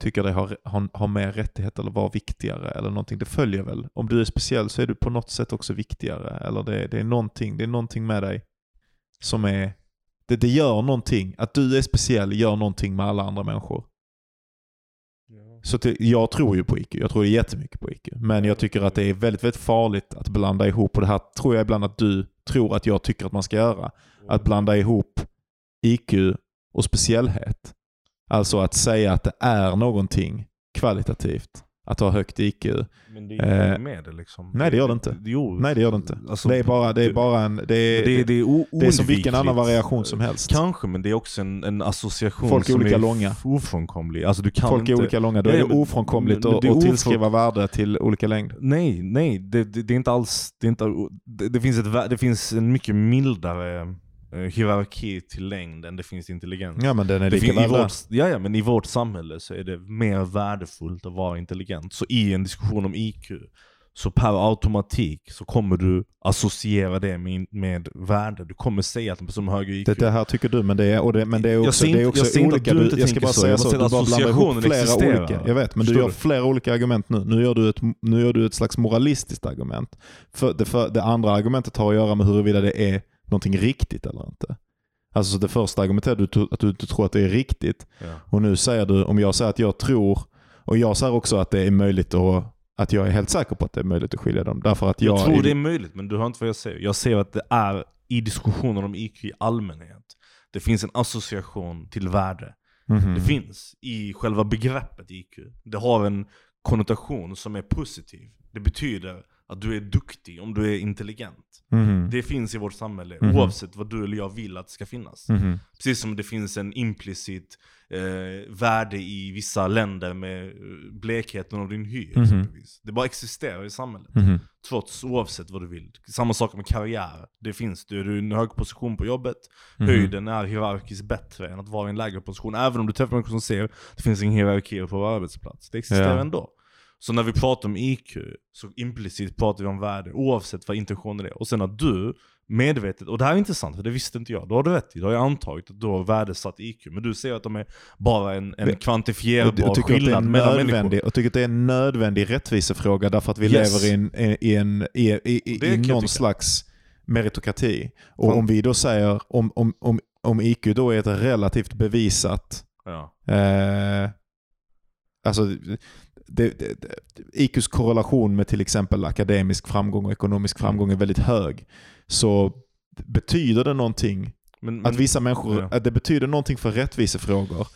tycker dig ha, ha, ha mer rättighet eller vara viktigare eller någonting. Det följer väl. Om du är speciell så är du på något sätt också viktigare. Eller det, det, är, någonting, det är någonting med dig som är... Det, det gör någonting. Att du är speciell gör någonting med alla andra människor. Så till, jag tror ju på IQ. Jag tror jättemycket på IQ. Men jag tycker att det är väldigt, väldigt farligt att blanda ihop. Och det här tror jag ibland att du tror att jag tycker att man ska göra. Att blanda ihop IQ och speciellhet. Alltså att säga att det är någonting kvalitativt att ha högt IQ. Men det är Eh, ju med det liksom. nej, det gör det inte. Jo. Nej det gör det inte. Alltså, det är bara, det är bara en, det är, det, det är det är som vilken annan variation som helst. Kanske, men det är också en, en association Folk är olika är långa. ofrånkomlig. Alltså du kan Folk inte... är olika långa, då är det ofrånkomligt att ofrån- tillskriva värde till olika längd. Nej, nej. Det, är inte alls... Det, är inte, det, finns ett, det finns en mycket mildare eh, hierarki till längd än det finns intelligens. Ja men den är Det lika fin- i, värd vårt, ja, ja, men I vårt samhälle så är det mer värdefullt att vara intelligent. Så i en diskussion om IQ, så per automatik så kommer du associera det med, med värde. Du kommer säga att en person med högre IQ... Det, det här tycker du, men det är, och det, men det är också, säger det är inte- också inte att olika. du Du, inte jag ska bara så, säga så, bara du bara blandar ihop flera existerar. olika. Jag vet, men du Förstår gör du? flera olika argument nu. Nu gör du ett, nu gör du ett slags moralistiskt argument. För det, för det andra argumentet har att göra med huruvida det är någonting riktigt eller inte. Alltså så det första argumentet är att du, att du inte tror att det är riktigt. Ja. Och nu säger du, om jag säger att jag tror, och jag säger också att det är möjligt att, att jag är helt säker på att det är möjligt att skilja dem. Därför att jag, Jag tror är- det är möjligt, men du hör inte vad jag säger. Jag säger att det är i diskussioner om IQ i allmänhet, det finns en association till värde. Mhm. Det finns i själva begreppet IQ. Det har en konnotation som är positiv. Det betyder att du är duktig om du är intelligent. Mhm. Det finns i vårt samhälle, Mhm. oavsett vad du eller jag vill att det ska finnas. Mhm. Precis som det finns en implicit eh, värde i vissa länder med eh, blekheten av din hy. Mhm. exempelvis. Det bara existerar i samhället. Mhm. Trots oavsett vad du vill. Samma sak med karriär. Det finns du. Är i en hög position på jobbet, Mhm. höjden är hierarkiskt bättre än att vara i en lägre position. Även om du träffar människor som ser det finns ingen hierarki på vår arbetsplats. Det existerar Ja. ändå. Så när vi pratar om IQ, så implicit pratar vi om värde, oavsett vad intentionen är. Och sen att du medvetet, och det här är intressant för det visste inte jag, då har du rätt i, då har jag antagit att du har värdesatt IQ. Men du säger att de är bara en, en kvantifierbar skillnad mellan människor. jag tycker att det är en nödvändig rättvisefråga därför att vi Yes. lever i, en, i, en, i, i, i, någon slags meritokrati. Och Fan. om vi då säger, om, om, om, om IQ då är ett relativt bevisat Ja. Eh, alltså, det, det, IQs korrelation med till exempel akademisk framgång och ekonomisk Mm. framgång är väldigt hög. Så betyder det någonting Men, men, att vissa människor, ja. att det betyder någonting för rättvisefrågor.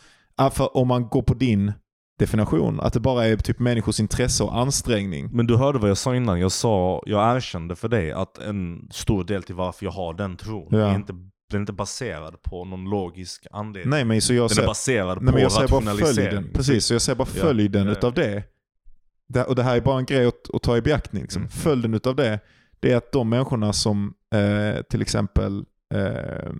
För om man går på din definition, att det bara är typ människors intresse och ansträngning. Men du hörde vad jag sa innan, jag sa, jag erkände för dig att en stor del till varför jag har den tron, Ja. är inte, den är inte baserad på någon logisk anledning. Nej men så jag den är säger, baserad nej, men på jag säger bara rationalisering. följden. Precis, så jag säger bara följden ja, utav det. det. Och det här är bara en grej att, att ta i beaktning. Liksom. Mm. Följden utav det, det är att de människorna som eh, till exempel eh,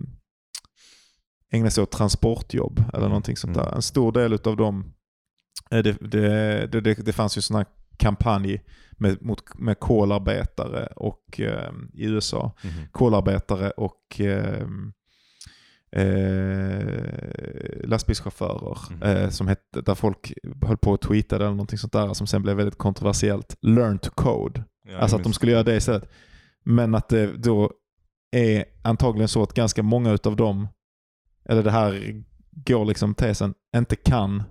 ägnar sig åt transportjobb eller Mm. någonting sånt Mm. där. En stor del utav dem, eh, det, det, det, det, fanns ju sån här kampanj med, mot, med kolarbetare och, eh, i USA. Mhm. Kolarbetare och eh, eh, lastbilschaufförer Mhm. eh, som hette, där folk höll på att tweeta eller någonting sånt där som sen blev väldigt kontroversiellt. Learn to code. Ja, alltså att de skulle göra det istället. Men att det då är antagligen så att ganska många utav dem, eller det här går liksom tesen, inte kan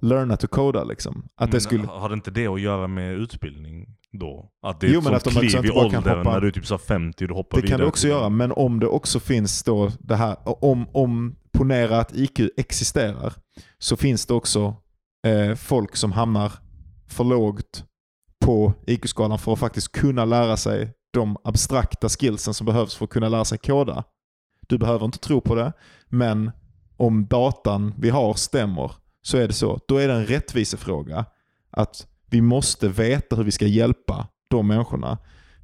learna to coda liksom. Att Men det skulle... Har det inte det att göra med utbildning då? Att det är Jo, ett men sånt att de kliv i åldern när du är typ så här 50 och du hoppar Det vidare kan det också till- göra, men om det också finns då det här, om, om ponera att IQ existerar, så finns det också eh, folk som hamnar för lågt på IQ-skalan för att faktiskt kunna lära sig de abstrakta skillsen som behövs för att kunna lära sig koda. Du behöver inte tro på det, men om datan vi har stämmer så är det så. Då är det en rättvisefråga att vi måste veta hur vi ska hjälpa de människorna.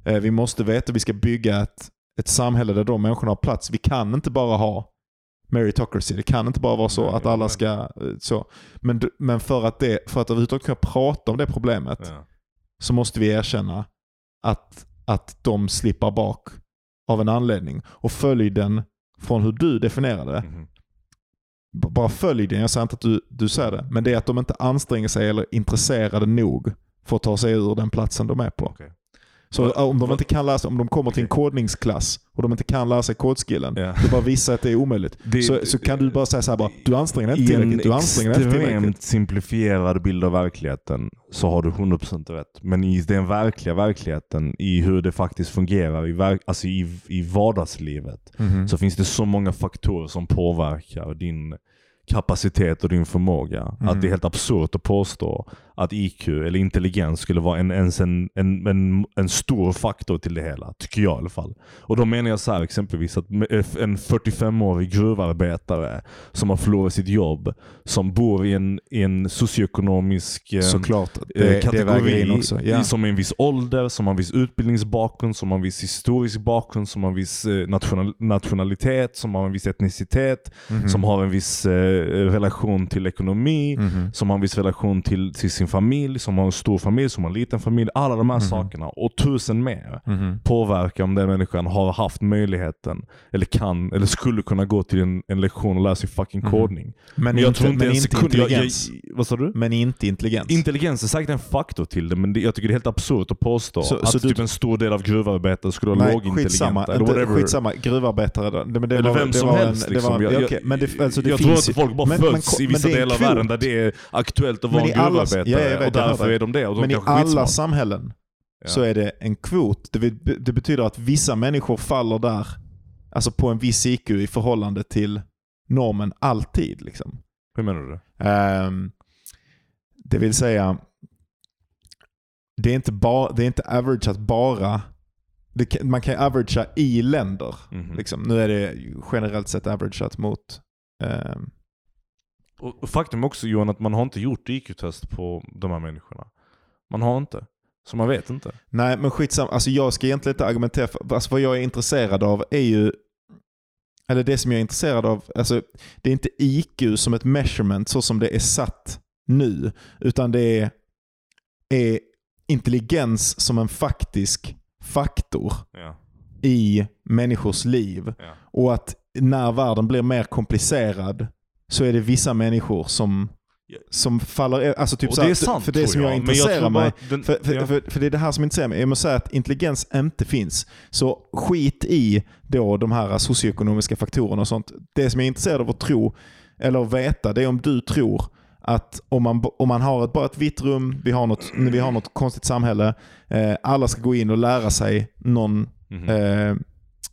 Eh, Vi måste veta hur vi ska bygga ett, ett samhälle där de människorna har plats. Vi kan inte bara ha meritocracy. Det kan inte bara vara så Nej, att alla ska... eh, så. Men, men för att, det, för att överhuvudtaget kunna prata om det problemet Ja. så måste vi erkänna att, att de slipper bak av en anledning. Och följ den från hur du definierar det. Mhm. B- bara följ den, jag säger inte att du, du säger det. Men det är att de inte anstränger sig eller är intresserade nog för att ta sig ur den platsen de är på. Okay. Så om de inte kan sig, om de kommer till en kodningsklass och de inte kan lära sig kodskillen, Ja. det bara visar att det är omöjligt. Det- så, så kan du bara säga så här bara, du anstränger dig inte I en tillräckligt, du anstränger dig inte tillräckligt. extremt simplifierad bild av verkligheten så har du 100% rätt. Men i den verkliga verkligheten, i hur det faktiskt fungerar i, verk- alltså i, i vardagslivet, Mhm. så finns det så många faktorer som påverkar din kapacitet och din förmåga. Mm. Att det är helt absurt att påstå att IQ eller intelligens skulle vara en, ens en, en, en, en stor faktor till det hela. Tycker jag i alla fall. Och då menar jag så här exempelvis att en 45-årig gruvarbetare som har förlorat sitt jobb, som bor i en, i en socioekonomisk eh, Såklart. eh, Det, det kategori också. Ja. som är en viss ålder, som har en viss utbildningsbakgrund, som har en viss historisk bakgrund, som har en viss eh, national, nationalitet, som har en viss etnicitet, Mhm. som har en viss eh, relation till ekonomi, Mhm. som har en viss relation till, till sin familj, som har en stor familj, som har en liten familj. Alla de här Mhm. sakerna och tusen mer Mhm. påverkar om den människan har haft möjligheten, eller kan, eller skulle kunna gå till en, en lektion och lära sig fucking Mhm. kodning. Men, Men jag inte, tror inte men en inte sekund... Jag, jag, intelligens. vad sa du? men inte intelligens. Intelligens är säkert en faktor till det, men det, jag tycker det är helt absurt att påstå Så- att så du- typ en stor del av gruvarbetare skulle vara lågintelligenta. skitsamma. eller whatever. skitsamma. Gruvarbetare då. Det, men det eller var, vem det som var helst. En, det liksom. var, jag, jag, men det, alltså det jag finns tror att folk bara men- föds men- i vissa delar av världen där det är aktuellt att vara en gruvarbetare. Ja, jag vet, och därför det. är de det. De Men i alla samhällen Ja. så är det en kvot. Det, det betyder att vissa människor faller där, alltså på en viss IQ i förhållande till normen alltid. Liksom. Hur menar du? Ehm, det vill säga, det är inte, ba, det är inte averageat bara, det kan, man kan averagea i länder. Mhm. Liksom. Nu är det generellt sett averageat mot ehm, Och, och faktum är också Johan att man har inte gjort IQ-test på de här människorna. Man har inte. Så man vet inte. Nej, men skitsamma. Alltså jag ska egentligen inte argumentera för... Alltså vad jag är intresserad av är ju... Eller det som jag är intresserad av, alltså det är inte IQ som ett measurement så som det är satt nu. Utan det är, är intelligens som en faktisk faktor Ja. i människors liv. Ja. Och att när världen blir mer komplicerad så är det vissa människor som, som faller... Alltså typ och det är sant För det som jag, Men intresserar bara mig den- för, för, ja. för, för det är det här som intresserar mig. Jag måste säga att intelligens inte finns. Så skit i då de här socioekonomiska faktorerna och sånt. Det som jag är intresserad av att tro, eller veta, det är om du tror att om man, om man har ett, bara ett vitt rum, vi har något, vi har något konstigt samhälle, eh, alla ska gå in och lära sig någon, Mhm. eh,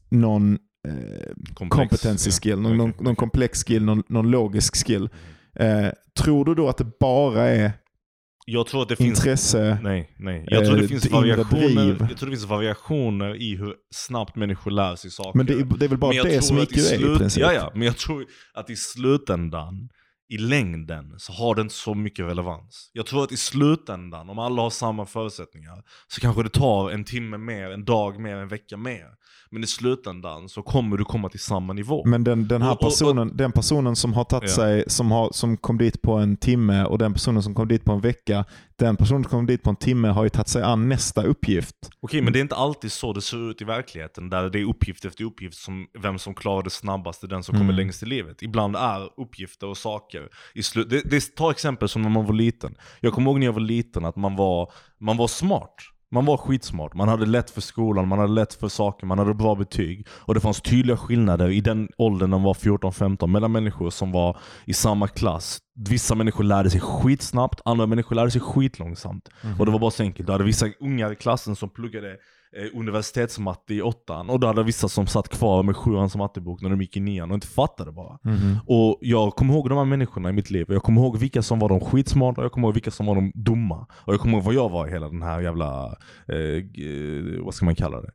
någon eh, competency Ja. skill, någon, någon, någon komplex skill, någon, någon logisk skill. Eh, tror du då att det bara är Jag tror att det finns... intresse? Nej, nej. Jag tror det eh, finns variationer. Jag tror det finns variationer i hur snabbt människor lär sig saker. Men det, är- det är väl bara det som IQ är i princip? Ja, ja, men jag tror att i slutändan, i längden, så har det inte så mycket relevans. Jag tror att i slutändan, om alla har samma förutsättningar, så kanske det tar en timme mer, en dag mer, en vecka mer. Men i slutändan så kommer du komma till samma nivå. Men den, den här Och- och- och- personen, den personen som har tagit Ja. sig, som, har, som kom dit på en timme och den personen som kom dit på en vecka, den personen som kom dit på en timme har ju tagit sig an nästa uppgift. Okej, men det är inte alltid så det ser ut i verkligheten, där det är uppgift efter uppgift, som vem som klarar det snabbast är den som kommer Mm. längst i livet. Ibland är uppgifter och saker i slut... Det, det, ta exempel som när man var liten. Jag kommer ihåg när jag var liten att man var, man var smart. Man var skitsmart, man hade lätt för skolan, man hade lätt för saker, man hade bra betyg. Och det fanns tydliga skillnader i den åldern när man var 14-15 mellan människor som var i samma klass. Vissa människor lärde sig skitsnabbt, andra människor lärde sig skitlångsamt. Och det var bara så enkelt. Du hade vissa ungar i klassen som pluggade eh, universitetsmatte i åttan och då hade vissa som satt kvar med sjuan som mattebok när de gick i nian och inte fattade bara. Och jag kommer ihåg de här människorna i mitt liv. Och Jag kommer ihåg vilka som var de skitsmarta och jag kommer ihåg vilka som var de dumma. Och jag kommer ihåg vad jag var i hela den här jävla, eh, g- vad ska man kalla det?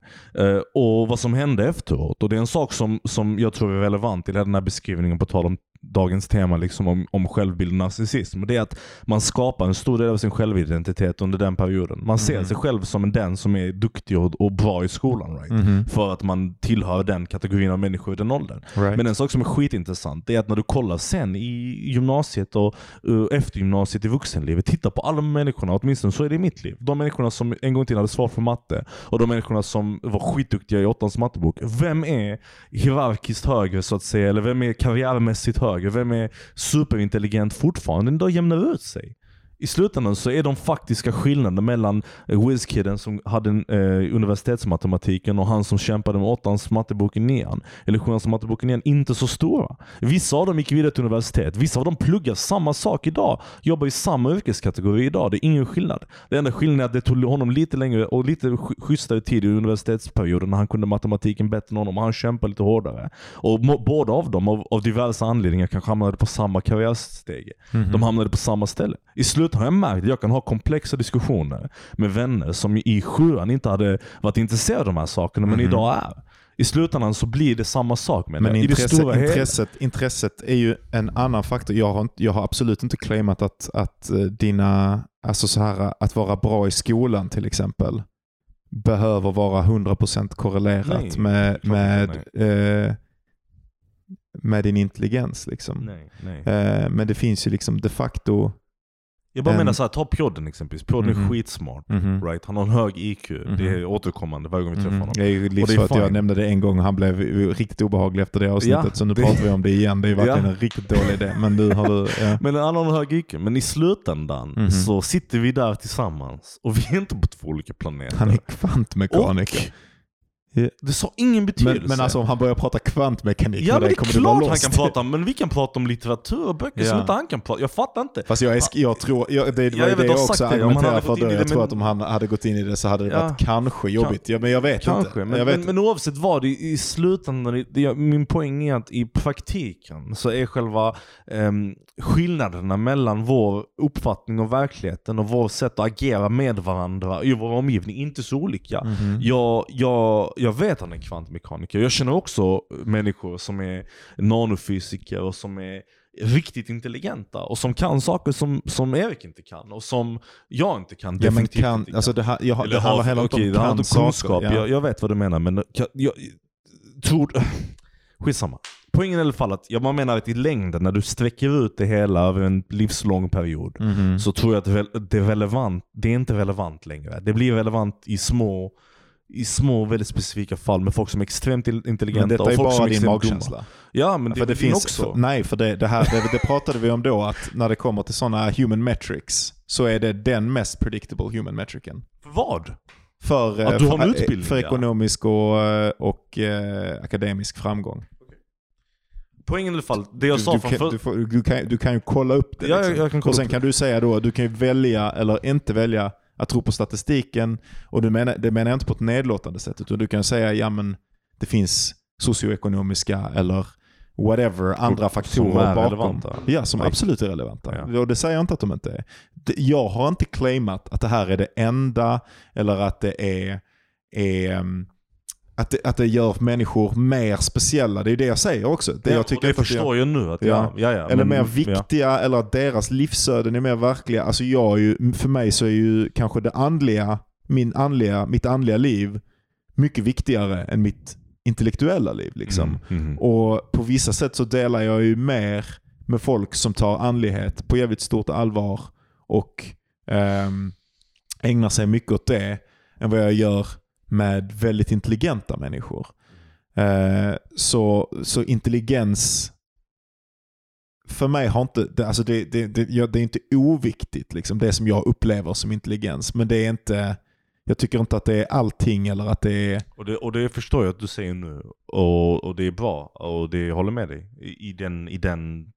Eh, och vad som hände efteråt. Och det är en sak som, som jag tror är relevant i den här beskrivningen på tal om dagens tema liksom om, om självbild och narcissism. Det är att man skapar en stor del av sin självidentitet under den perioden. Man ser sig själv som den som är duktig och, och bra i skolan. Right? För att man tillhör den kategorin av människor i den åldern. Right. Men en sak som är skitintressant är att när du kollar sen i gymnasiet och uh, efter gymnasiet i vuxenlivet, titta på alla människorna, åtminstone så är det i mitt liv. De människorna som en gång tiden hade svårt för matte och de människorna som var skitduktiga i åttans mattebok. Vem är hierarkiskt högre så att säga? Eller vem är karriärmässigt högre? Vem är superintelligent fortfarande? då jämnar ut sig. I slutändan så är de faktiska skillnaderna mellan eh, Whiz-kidden som hade en, eh, universitetsmatematiken och han som kämpade med åttans mattebok i nian, eller sjuans mattebok i nian, inte så stora. Vissa av dem gick vidare till universitet, vissa av dem pluggar samma sak idag, jobbar i samma yrkeskategori idag. Det är ingen skillnad. Det enda skillnaden är att det tog honom lite längre och lite sch- schysstare tid i universitetsperioden när han kunde matematiken bättre än honom och han kämpade lite hårdare. Och båda av dem, av, av diverse anledningar, kanske hamnade på samma karriärsteg. De hamnade på samma ställe. I slutändan slutändan har jag märkt att jag kan ha komplexa diskussioner med vänner som i sjuan inte hade varit intresserade av de här sakerna, men Mhm. idag är. I slutändan så blir det samma sak med Men det. I det intresse, stora hela. intresset, intresset är ju en annan faktor. Jag har, jag har absolut inte claimat att, att eh, dina, alltså så här, att vara bra i skolan till exempel, behöver vara 100% korrelerat Nej, med, med, eh, med din intelligens. Liksom. Nej, nej. Eh, men det finns ju liksom de facto... Jag bara en- menar såhär, ta Pjodden exempelvis. Pjodden Mhm. är skitsmart. Mhm. Right? Han har en hög IQ. Mhm. Det är återkommande varje gång vi träffar Mhm. honom. Det är livsfarligt jag nämnde det en gång och han blev riktigt obehaglig efter det avsnittet. Ja, så nu det- pratar vi om det igen. Det är verkligen Ja. en riktigt dålig idé. Men nu har du... Ja. Men han har en hög IQ. Men i slutändan Mhm. så sitter vi där tillsammans och vi är inte på två olika planeter. Han är kvantmekaniker. Och det sa ingen betydelse. Men, men alltså om han börjar prata kvantmekanik Ja med men dig det är kommer du vara klart han lost. kan prata men vi kan prata om litteratur och böcker som Ja. inte han kan prata Jag fattar inte. Fast jag, är, jag tror, jag, det Ja, var jag vet, det jag också det, argumenterade för. i Jag det, tror men- att om han hade gått in i det så hade det Ja. varit kanske jobbigt. Ja, men jag vet Kanske, inte. men, jag vet men, men oavsett vad, i, i slutändan, det- det, min poäng är att i praktiken så är själva ehm, skillnaderna mellan vår uppfattning av verkligheten och vårt sätt att agera med varandra i vår omgivning inte så olika. Mhm. Jag, jag, jag vet att han är kvantmekaniker. Jag känner också människor som är nanofysiker och som är riktigt intelligenta och som kan saker som, som Erik inte kan och som jag inte kan. Ja, men kan, inte alltså det, här, jag, Eller det handlar har- heller inte om kan kunskap. Ja. Jag, jag vet vad du menar men jag, jag tror... Skitsamma. Poängen i alla fall att jag bara menar att i längden när du sträcker ut det hela över en livslång period Mhm. så tror jag att det, är relevant. Det är inte relevant längre. Det blir relevant i små i små väldigt specifika fall med folk som är extremt intelligenta Men och folk som bara är din dumma. magkänsla. Ja men det, för det det finns, också. för, nej, för det, det, här, det, det pratade vi om då, att när det kommer till sådana human metrics så är det den mest predictable human metricen. Vad? För, eh, en för, för ja. ekonomisk och, eh, och eh, akademisk framgång. Poängen i alla fall, det jag Du, sa du, från kan, för... du, får, du, kan, du kan ju kolla upp det. Ja, liksom. jag kan kolla och sen upp kan du säga då, du kan ju välja eller inte välja att tro på statistiken. Och du menar, det menar jag inte på ett nedlåtande sätt, utan du kan säga ja men det finns socioekonomiska eller whatever, andra faktorer är bakom. relevanta. Ja, som absolut är relevanta. Ja. Och det säger jag inte att de inte är. Det- Jag har inte claimat att det här är det enda eller att det är, är ehm, att det, att det gör människor mer speciella. Det är ju det jag säger också. Det ja, jag tycker det förstår jag nu. Att, Ja. ja. Ja, eller men- mer viktiga, eller att deras livsöden är mer verkliga. Alltså jag ju, för mig så är ju kanske det andliga, min andliga, mitt andliga liv mycket viktigare än mitt intellektuella liv. Liksom. Mm, mhm. Och på vissa sätt så delar jag ju mer med folk som tar andlighet på jävligt stort allvar och ehm, ägnar sig mycket åt det än vad jag gör med väldigt intelligenta människor. Eh, så, så intelligens för mig har inte, det, alltså det, det, det, det är inte oviktigt, liksom, det som jag upplever som intelligens. Men det är inte, jag tycker inte att det är allting eller att det är... Och, det, och det förstår jag att du säger nu. Och, och det är bra. Och det jag håller med dig. I, i, den, I den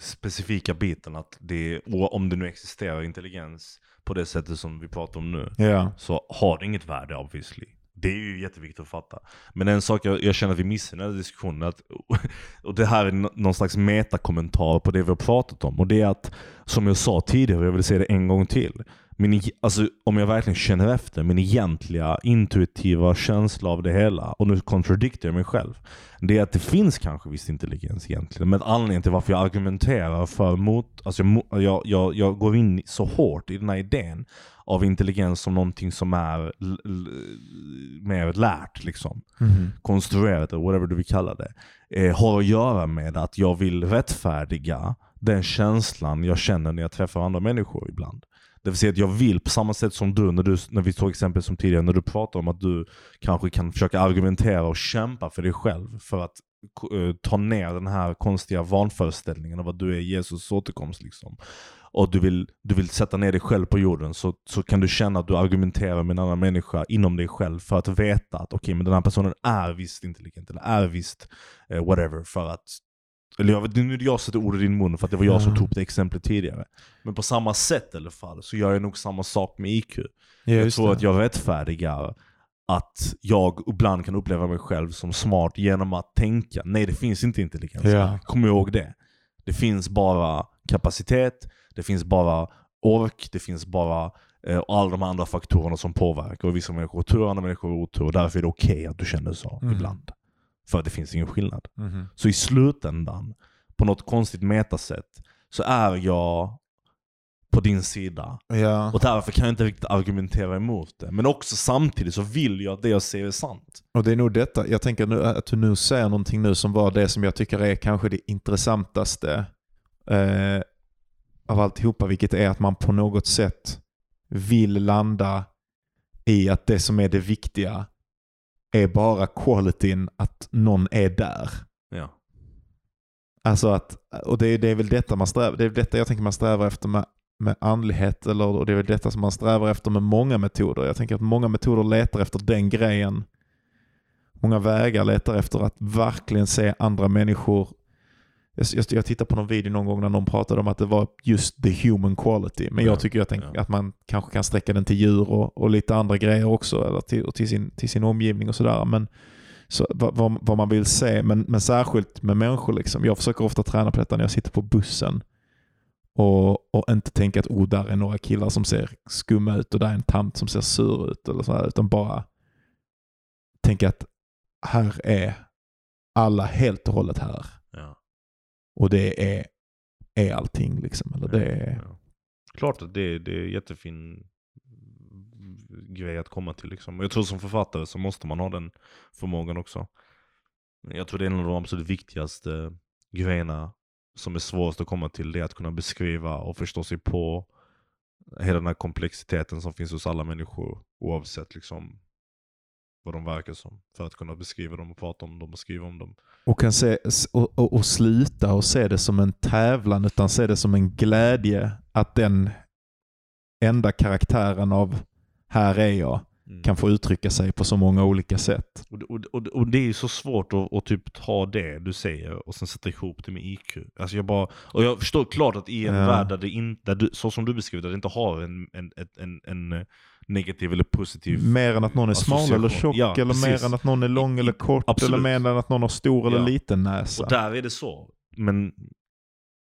specifika biten att det, om det nu existerar intelligens på det sättet som vi pratar om nu. Ja. Så har det inget värde obviously. Det är ju jätteviktigt att fatta. Men en sak jag, jag känner att vi missar i den här diskussionen, att, och det här är nå- någon slags metakommentar på det vi har pratat om. Och det är att, som jag sa tidigare, och jag vill säga det en gång till. Min, alltså, om jag verkligen känner efter, min egentliga intuitiva känsla av det hela, och nu kontradiktar jag mig själv. Det är att det finns kanske viss intelligens egentligen. Men anledningen till varför jag argumenterar för mot, alltså jag, jag, jag, jag går in så hårt i den här idén av intelligens som någonting som är mer lärt, liksom. konstruerat eller whatever du vill kalla det, eh, har att göra med att jag vill rättfärdiga den känslan jag känner när jag träffar andra människor ibland. Det vill säga att jag vill, på samma sätt som du, när, du, när vi tog exempel som tidigare, när du pratar om att du kanske kan försöka argumentera och kämpa för dig själv för att uh, ta ner den här konstiga vanföreställningen av att du är Jesus återkomst. Liksom. Och du vill, du vill sätta ner dig själv på jorden så, så kan du känna att du argumenterar med en annan människa inom dig själv för att veta att okej, men den här personen är visst intelligent eller är visst uh, whatever för att eller jag, nu är det jag som sätter ord i din mun för att det var jag som tog upp det exemplet tidigare. Men på samma sätt i alla fall så gör jag nog samma sak med IQ. Ja, jag tror det. att jag rättfärdigar att jag ibland kan uppleva mig själv som smart genom att tänka nej det finns inte intelligens. Ja. Kom ihåg det. Det finns bara kapacitet, det finns bara ork, det finns bara eh, alla de andra faktorerna som påverkar. Och vissa människor har tur, andra människor har otur. Och därför är det okej att du känner så Mm. ibland. För det finns ingen skillnad. Mhm. Så i slutändan, på något konstigt metasätt, så är jag på din sida. Ja. Och därför kan jag inte riktigt argumentera emot det. Men också samtidigt så vill jag att det jag säger är sant. Och det är nog detta, jag tänker nu, att du nu säger någonting nu som var det som jag tycker är kanske det intressantaste eh, av alltihopa, vilket är att man på något sätt vill landa i att det som är det viktiga är bara qualityn att någon är där. Ja. Alltså att, och det är, det är väl detta man strävar, det är detta jag tänker man strävar efter med, med andlighet, eller, och det är väl detta som man strävar efter med många metoder. Jag tänker att många metoder letar efter den grejen. Många vägar letar efter att verkligen se andra människor. Jag, jag, jag tittade på någon video någon gång när någon pratade om att det var just the human quality. Men Ja, jag tycker att, den, ja. att man kanske kan sträcka den till djur och, och lite andra grejer också. Eller till, och till, sin, till sin omgivning och sådär. Men så, vad, vad man vill se, men, men särskilt med människor. Liksom. Jag försöker ofta träna på detta när jag sitter på bussen. Och, och inte tänka att oh, där är några killar som ser skumma ut och där är en tant som ser sur ut. Eller så här, utan bara tänka att här är alla helt och hållet här. Och det är, är allting. Liksom. Eller det är, Ja. Klart att det, det är jättefin grej att komma till. Liksom. Jag tror som författare så måste man ha den förmågan också. Jag tror det är en av de absolut viktigaste grejerna som är svårast att komma till. Det är att kunna beskriva och förstå sig på hela den här komplexiteten som finns hos alla människor. Oavsett liksom vad de verkar som. För att kunna beskriva dem och prata om dem och skriva om dem. och, kan se, och, och, och sluta och se det som en tävlan utan se det som en glädje att den enda karaktären av här är jag kan få uttrycka sig på så många olika sätt. Och, och, och, det är ju så svårt att, att typ ta det du säger och sen sätta ihop det med IQ. Alltså jag bara, och jag förstår klart att i en Ja. värld där det inte, där du, så som du beskriver det, där det inte har en, en, en, en, en negativ eller positiv Mer än att någon är smal eller tjock, Ja, eller precis. mer än att någon är lång eller kort, Absolut. eller mer än att någon har stor eller Ja. liten näsa. Och där är det så. Men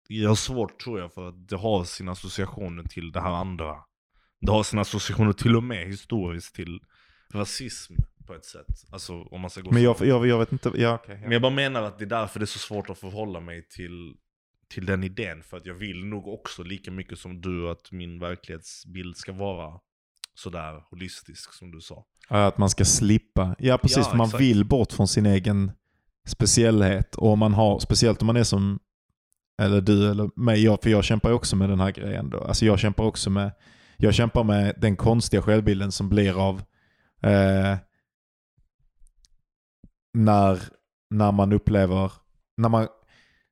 jag har svårt tror jag för att det har sina associationer till det här andra. Det har sina associationer till och med historiskt till rasism på ett sätt. Alltså om man ska gå Men jag, jag, jag vet inte, ja, okej, ja. Men jag bara menar att det är därför det är så svårt att förhålla mig till, till den idén. För att jag vill nog också lika mycket som du att min verklighetsbild ska vara sådär holistisk som du sa. Ja, Att man ska slippa. Ja precis, Ja, för man exakt. vill bort från sin egen speciellhet. Och man har, speciellt om man är som, eller du eller mig, jag, för jag kämpar också med den här grejen då. Alltså jag kämpar också med, jag kämpar med den konstiga självbilden som blir av eh, när, när man upplever, när man,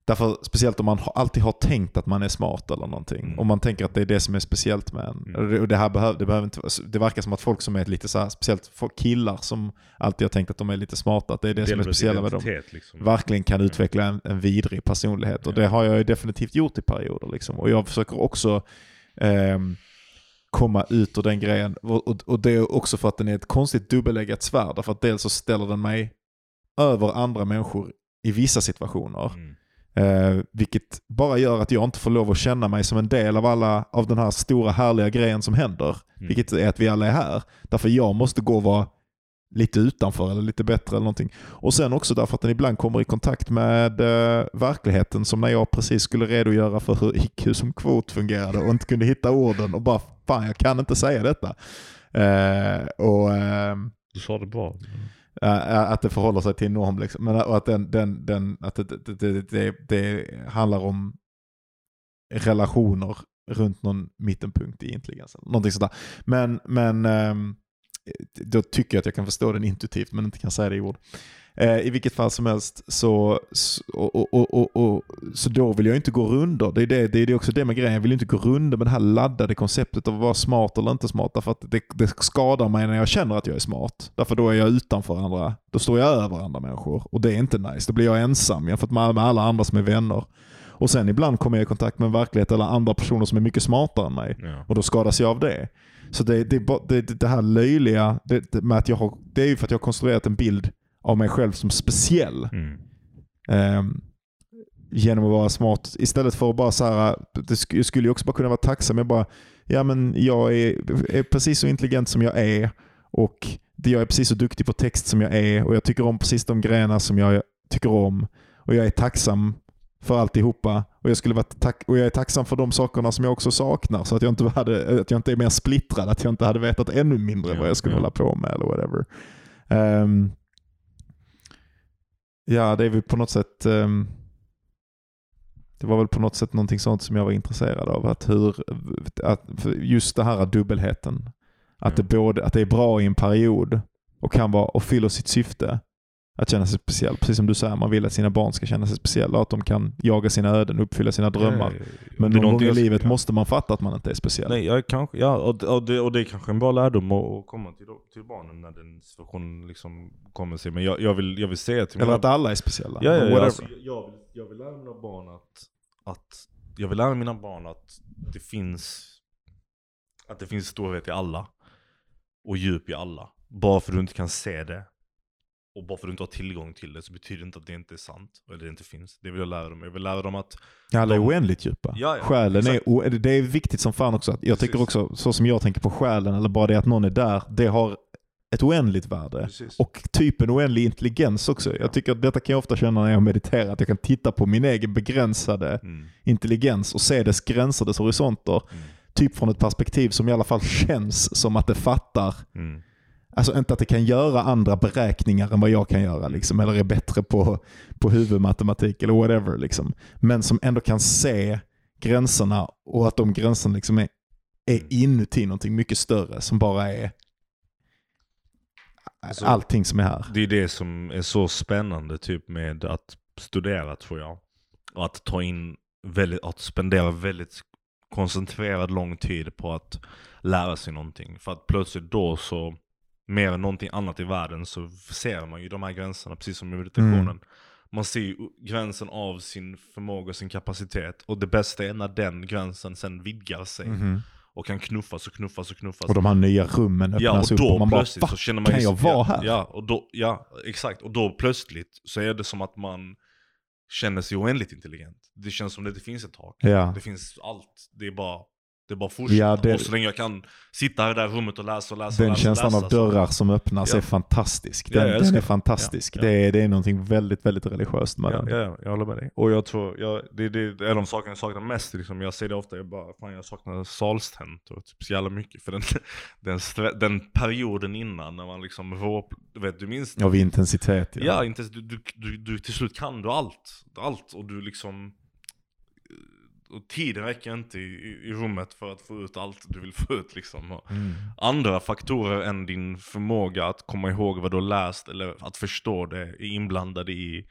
därför speciellt om man alltid har tänkt att man är smart eller någonting. Mm. Och man tänker att det är det som är speciellt med en. Mm. Och det- det, här behöver, det, behöver inte, det verkar som att folk som är lite så här, speciellt killar som alltid har tänkt att de är lite smarta, att det är det som är Delar med dem. Liksom. Verkligen kan utveckla en, en vidrig personlighet. Och det har jag ju definitivt gjort i perioder. Liksom. Och jag försöker också ehm, komma ut ur den grejen. Och, och, det är också för att den är ett konstigt dubbeleggat svärd. Därför att dels så ställer den mig över andra människor i vissa situationer. Mm. Eh, vilket bara gör att jag inte får lov att känna mig som en del av alla av den här stora härliga grejen som händer. Mm. Vilket är att vi alla är här. Därför jag måste gå och vara lite utanför eller lite bättre eller någonting. Och sen också därför att den ibland kommer i kontakt med eh, verkligheten. Som när jag precis skulle redogöra för hur IQ som kvot fungerade och inte kunde hitta orden och bara fan jag kan inte säga detta. Eh, och ehm, Du sa det bra. Eh, att det förhåller sig till en norm. Liksom. Men, och att, den, den, den, att det, det, det, det, handlar om relationer runt någon mittenpunkt intelligensen. Någonting sådär. Men, men ehm, då tycker jag att jag kan förstå den intuitivt men inte kan säga det i ord. Eh, I vilket fall som helst så, så, och, och, och, så då vill jag inte gå runder. Det är, det, det är också det med grejen. Jag vill inte gå runder med det här laddade konceptet av att vara smart eller inte smart. Därför att det, det skadar mig när jag känner att jag är smart. Därför då är jag utanför andra. Då står jag över andra människor. Och det är inte nice. Då blir jag ensam jämfört med med alla andra som är vänner. Och sen ibland kommer jag i kontakt med en verklighet eller andra personer som är mycket smartare än mig. Ja. Och då skadas jag av det. Så det, det, det, det här löjliga, det, med att jag har, det är ju för att jag har konstruerat en bild av mig själv som speciell. Mm. Ehm, genom att vara smart. Istället för att bara så här, det skulle ju också bara kunna vara tacksam. Jag bara, ja men jag är, är precis så intelligent som jag är och jag är precis så duktig på text som jag är och jag tycker om precis de grejerna som jag tycker om och jag är tacksam för alltihopa och jag, skulle vara tack- och jag är tacksam för de sakerna som jag också saknar så att jag inte, hade, att jag inte är mer splittrad, att jag inte hade vetat ännu mindre Ja, vad jag skulle ja. hålla på med eller whatever. Ehm, ja, det är väl på något sätt ehm, det var väl på något sätt någonting sånt som jag var intresserad av. Att hur, att just det här dubbelheten. Att, det både, att det är bra i en period och kan vara och fyller sitt syfte. Att känna sig speciell. Precis som du säger, man vill att sina barn ska känna sig speciella. Att de kan jaga sina öden, uppfylla sina drömmar. Eh, Men någon gång i jag- livet ja. måste man fatta att man inte är speciell. Nej, jag kanske, ja, och, och, det, och det är kanske en bra lärdom att, komma till, till barnen när den situationen liksom kommer sig. Men jag, jag, vill, jag vill säga till Eller mina att alla är speciella. Ja, ja, ja, alltså, jag, vill, jag vill lära mina barn att, att jag vill lära mina barn att det finns att det finns storhet i alla och djup i alla. Bara för att du inte kan se det och bara för att du inte har tillgång till det så betyder det inte att det inte är sant eller det inte finns. Det vill jag lära dem. Jag vill lära dem att Alla är de- oändligt djupa. Ja, ja, själen är, exakt. o- det är viktigt som fan också. Jag tycker också, så som jag tänker på själen, eller bara det att någon är där, det har ett oändligt värde. Precis. Och typ en oändlig intelligens också. Jag tycker att detta kan jag ofta känna när jag mediterar, att jag kan titta på min egen begränsade Mm, intelligens och se dess gränser, dess horisonter. mm, Typ från ett perspektiv som i alla fall känns som att det fattar. mm. Alltså inte att det kan göra andra beräkningar än vad jag kan göra, liksom, eller är bättre på, på huvudmatematik eller whatever. Liksom. Men som ändå kan se gränserna och att de gränserna liksom är, är Mm. inuti någonting mycket större som bara är Alltså- allting som är här. Det är det som är så spännande typ med att studera tror jag. Och att ta in väldigt, att spendera väldigt koncentrerad lång tid på att lära sig någonting. För att plötsligt då så, mer än någonting annat i världen så ser man ju de här gränserna, precis som i meditationen. Mm. Man ser ju gränsen av sin förmåga och sin kapacitet. Och det bästa är när den gränsen sen vidgar sig. Mhm. Och kan knuffas och knuffas och knuffas. Och de här nya rummen Ja, öppnas och upp då och man bara plötsligt "Fuck, så känner man kan jag vara ja, här? Ja, och då, ja, exakt. Och då plötsligt så är det som att man känner sig oändligt intelligent. Det känns som att det finns ett tak. Ja. Det finns allt. Det är bara, det är bara fortsätta. Ja, det- Och så länge jag kan sitta i det där rummet och läsa och läsa Den läsa, känslan läsa, av dörrar som öppnas Ja. är fantastisk. Ja, Den, jag den är fantastisk. Ja, ja. Det, är, det är någonting väldigt, väldigt religiöst med Ja, den. ja, ja, jag håller med dig. Och jag tror, jag, det, det, det är de sakerna jag saknar mest. Liksom. Jag säger det ofta, jag bara, fan jag saknar salstentor typ så jävla mycket. För den, den, den perioden innan när man liksom rå, du vet, du minns Av intensitet. Ja, inte, du, du, du, du, till slut kan du allt. Allt och du liksom och tiden räcker inte i, i, rummet för att få ut allt du vill få ut liksom. Mm. Andra faktorer än din förmåga att komma ihåg vad du har läst eller att förstå det är inblandade i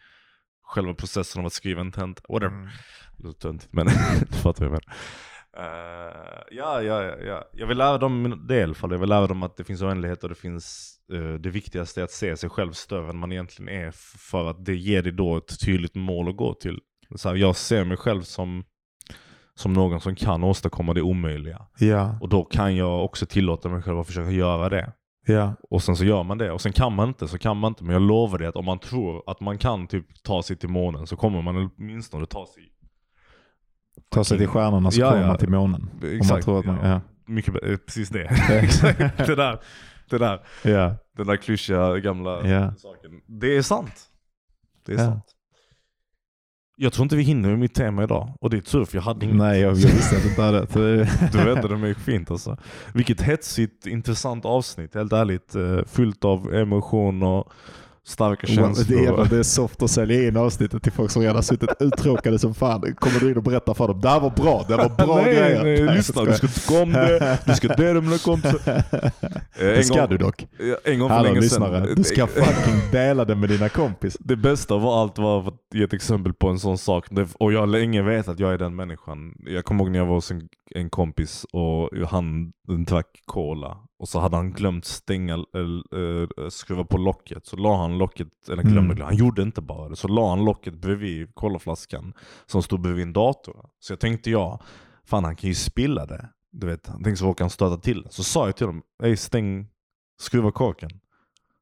själva processen av att skriva en tenta. Whatever. Mm. Det låter töntigt men du fattar vad jag menar. Eh, ja, ja, ja, ja. Jag vill lära dem det i alla fall. Jag vill lära dem att det finns oändlighet och det finns eh, det viktigaste är att se sig själv större än man egentligen är. För att det ger dig då ett tydligt mål att gå till. Så här, jag ser mig själv som, som någon som kan åstadkomma det omöjliga. Ja, Och då kan jag också tillåta mig själv att försöka göra det. ja. Och sen så gör man det. Och sen kan man inte, så kan man inte. Men jag lovar dig att om man tror att man kan typ ta sig till månen så kommer man åtminstone ta sig Ta sig till stjärnorna så Ja, kommer man till månen. Om man Exakt, tror att man, ja. Mycket eh, precis det. Exakt. det där, det där, den där klyschiga gamla saken. Det är sant. Det är sant. Jag tror inte vi hinner med mitt tema idag. Och det är tur för jag hade inget. Nej, jag, jag visste att det inte hade det. Du räddade mig fint alltså. Vilket hetsigt, intressant avsnitt. Helt ärligt. eh, Fyllt av emotion och starka Det känslor. är, jävla- det är soft att sälja in avsnittet till folk som redan suttit uttråkade som fan. Kommer du in och berättar för dem. Det här var bra, det var bra nej, grejer. nej, jag lyssna. Du ska tycka om det. Du ska dela med dina kompisar. Det ska gång- du dock. En gång för Hallå länge lyssnare, sedan. du ska fucking dela det med dina kompis. Det bästa av allt var att ge ett exempel på en sån sak. Och jag har länge vetat att jag är den människan. Jag kommer ihåg när jag var hos en, en kompis och han drack cola. Och så hade han glömt stänga, äh, skruva på locket. Så la han locket, eller glömde, Mm. han gjorde inte bara det. Så la han locket bredvid colaflaskan som stod bredvid en dator. Så jag tänkte jag, fan han kan ju spilla det. Du vet, han tänkte så råkar han stöta till. Så sa jag till honom, ey stäng, skruva korken.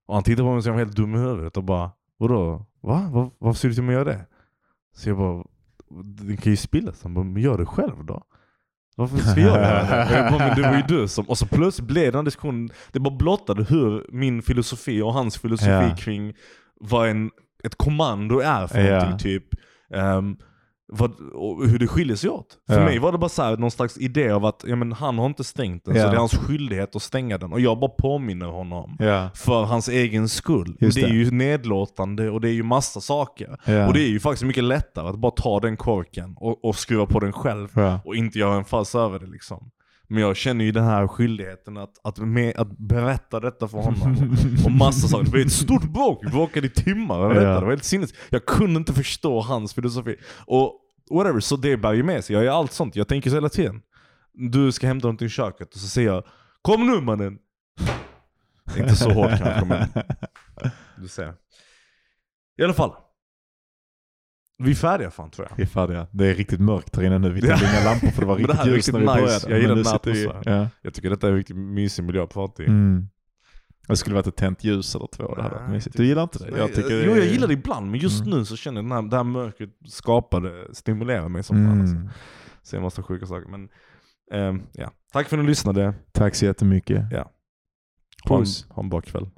Och han tittade på mig som helt dum i huvudet och bara Vadå? Va? Va? Varför ser du till mig att göra det? Så jag bara den kan ju spillas. Han bara, men gör det själv då. Varför ska jag göra det? Jag bara, men det var ju du som... Och så plötsligt blev den diskussionen, det bara blottade hur min filosofi och hans filosofi Ja. kring vad en, ett kommando är för Ja. någonting typ. Ehm, vad, hur det skiljer sig åt. För Ja. mig var det bara så här, någon slags idé av att ja, men han har inte stängt den, Ja. så det är hans skyldighet att stänga den. Och jag bara påminner honom. Ja. För hans egen skull. Just det är det. ju nedlåtande och det är ju massa saker. Och det är ju faktiskt mycket lättare att bara ta den korken och, och skruva på den själv och inte göra en fars över det liksom. Men jag känner ju den här skyldigheten att, att, med, att berätta detta för honom. Och, massa saker. Det blev ett stort bråk, vi bråkade i timmar över detta. Det var helt sinnes. Jag kunde inte förstå hans filosofi. Och whatever, så det bär ju med sig. Jag gör allt sånt. Jag tänker så hela tiden. Du ska hämta någonting i köket och så säger jag Kom nu mannen! Inte så hårt kanske men du ser. I alla fall. Vi är färdiga fan tror jag. Vi är färdiga. Det är riktigt mörkt här inne nu. Vi tände inga lampor för det var det riktigt är ljust riktigt när vi nice. började. Jag gillar atmosfären. Ja. Jag tycker detta är en riktigt mysig miljö att prata i. Mm. Det skulle varit ett tänt ljus eller två. Det hade varit mysigt. Du gillar inte det? Jag tycker det jo jag gillar det ibland, men just Mm. nu så känner jag att den här, det här mörkret skapade, stimulerar mig som fan alltså. Mm. Så en massa sjuka saker. Men, ehm, ja. Tack för att ni lyssnade. Tack så jättemycket. Ja. Ha en, ha en bra kväll.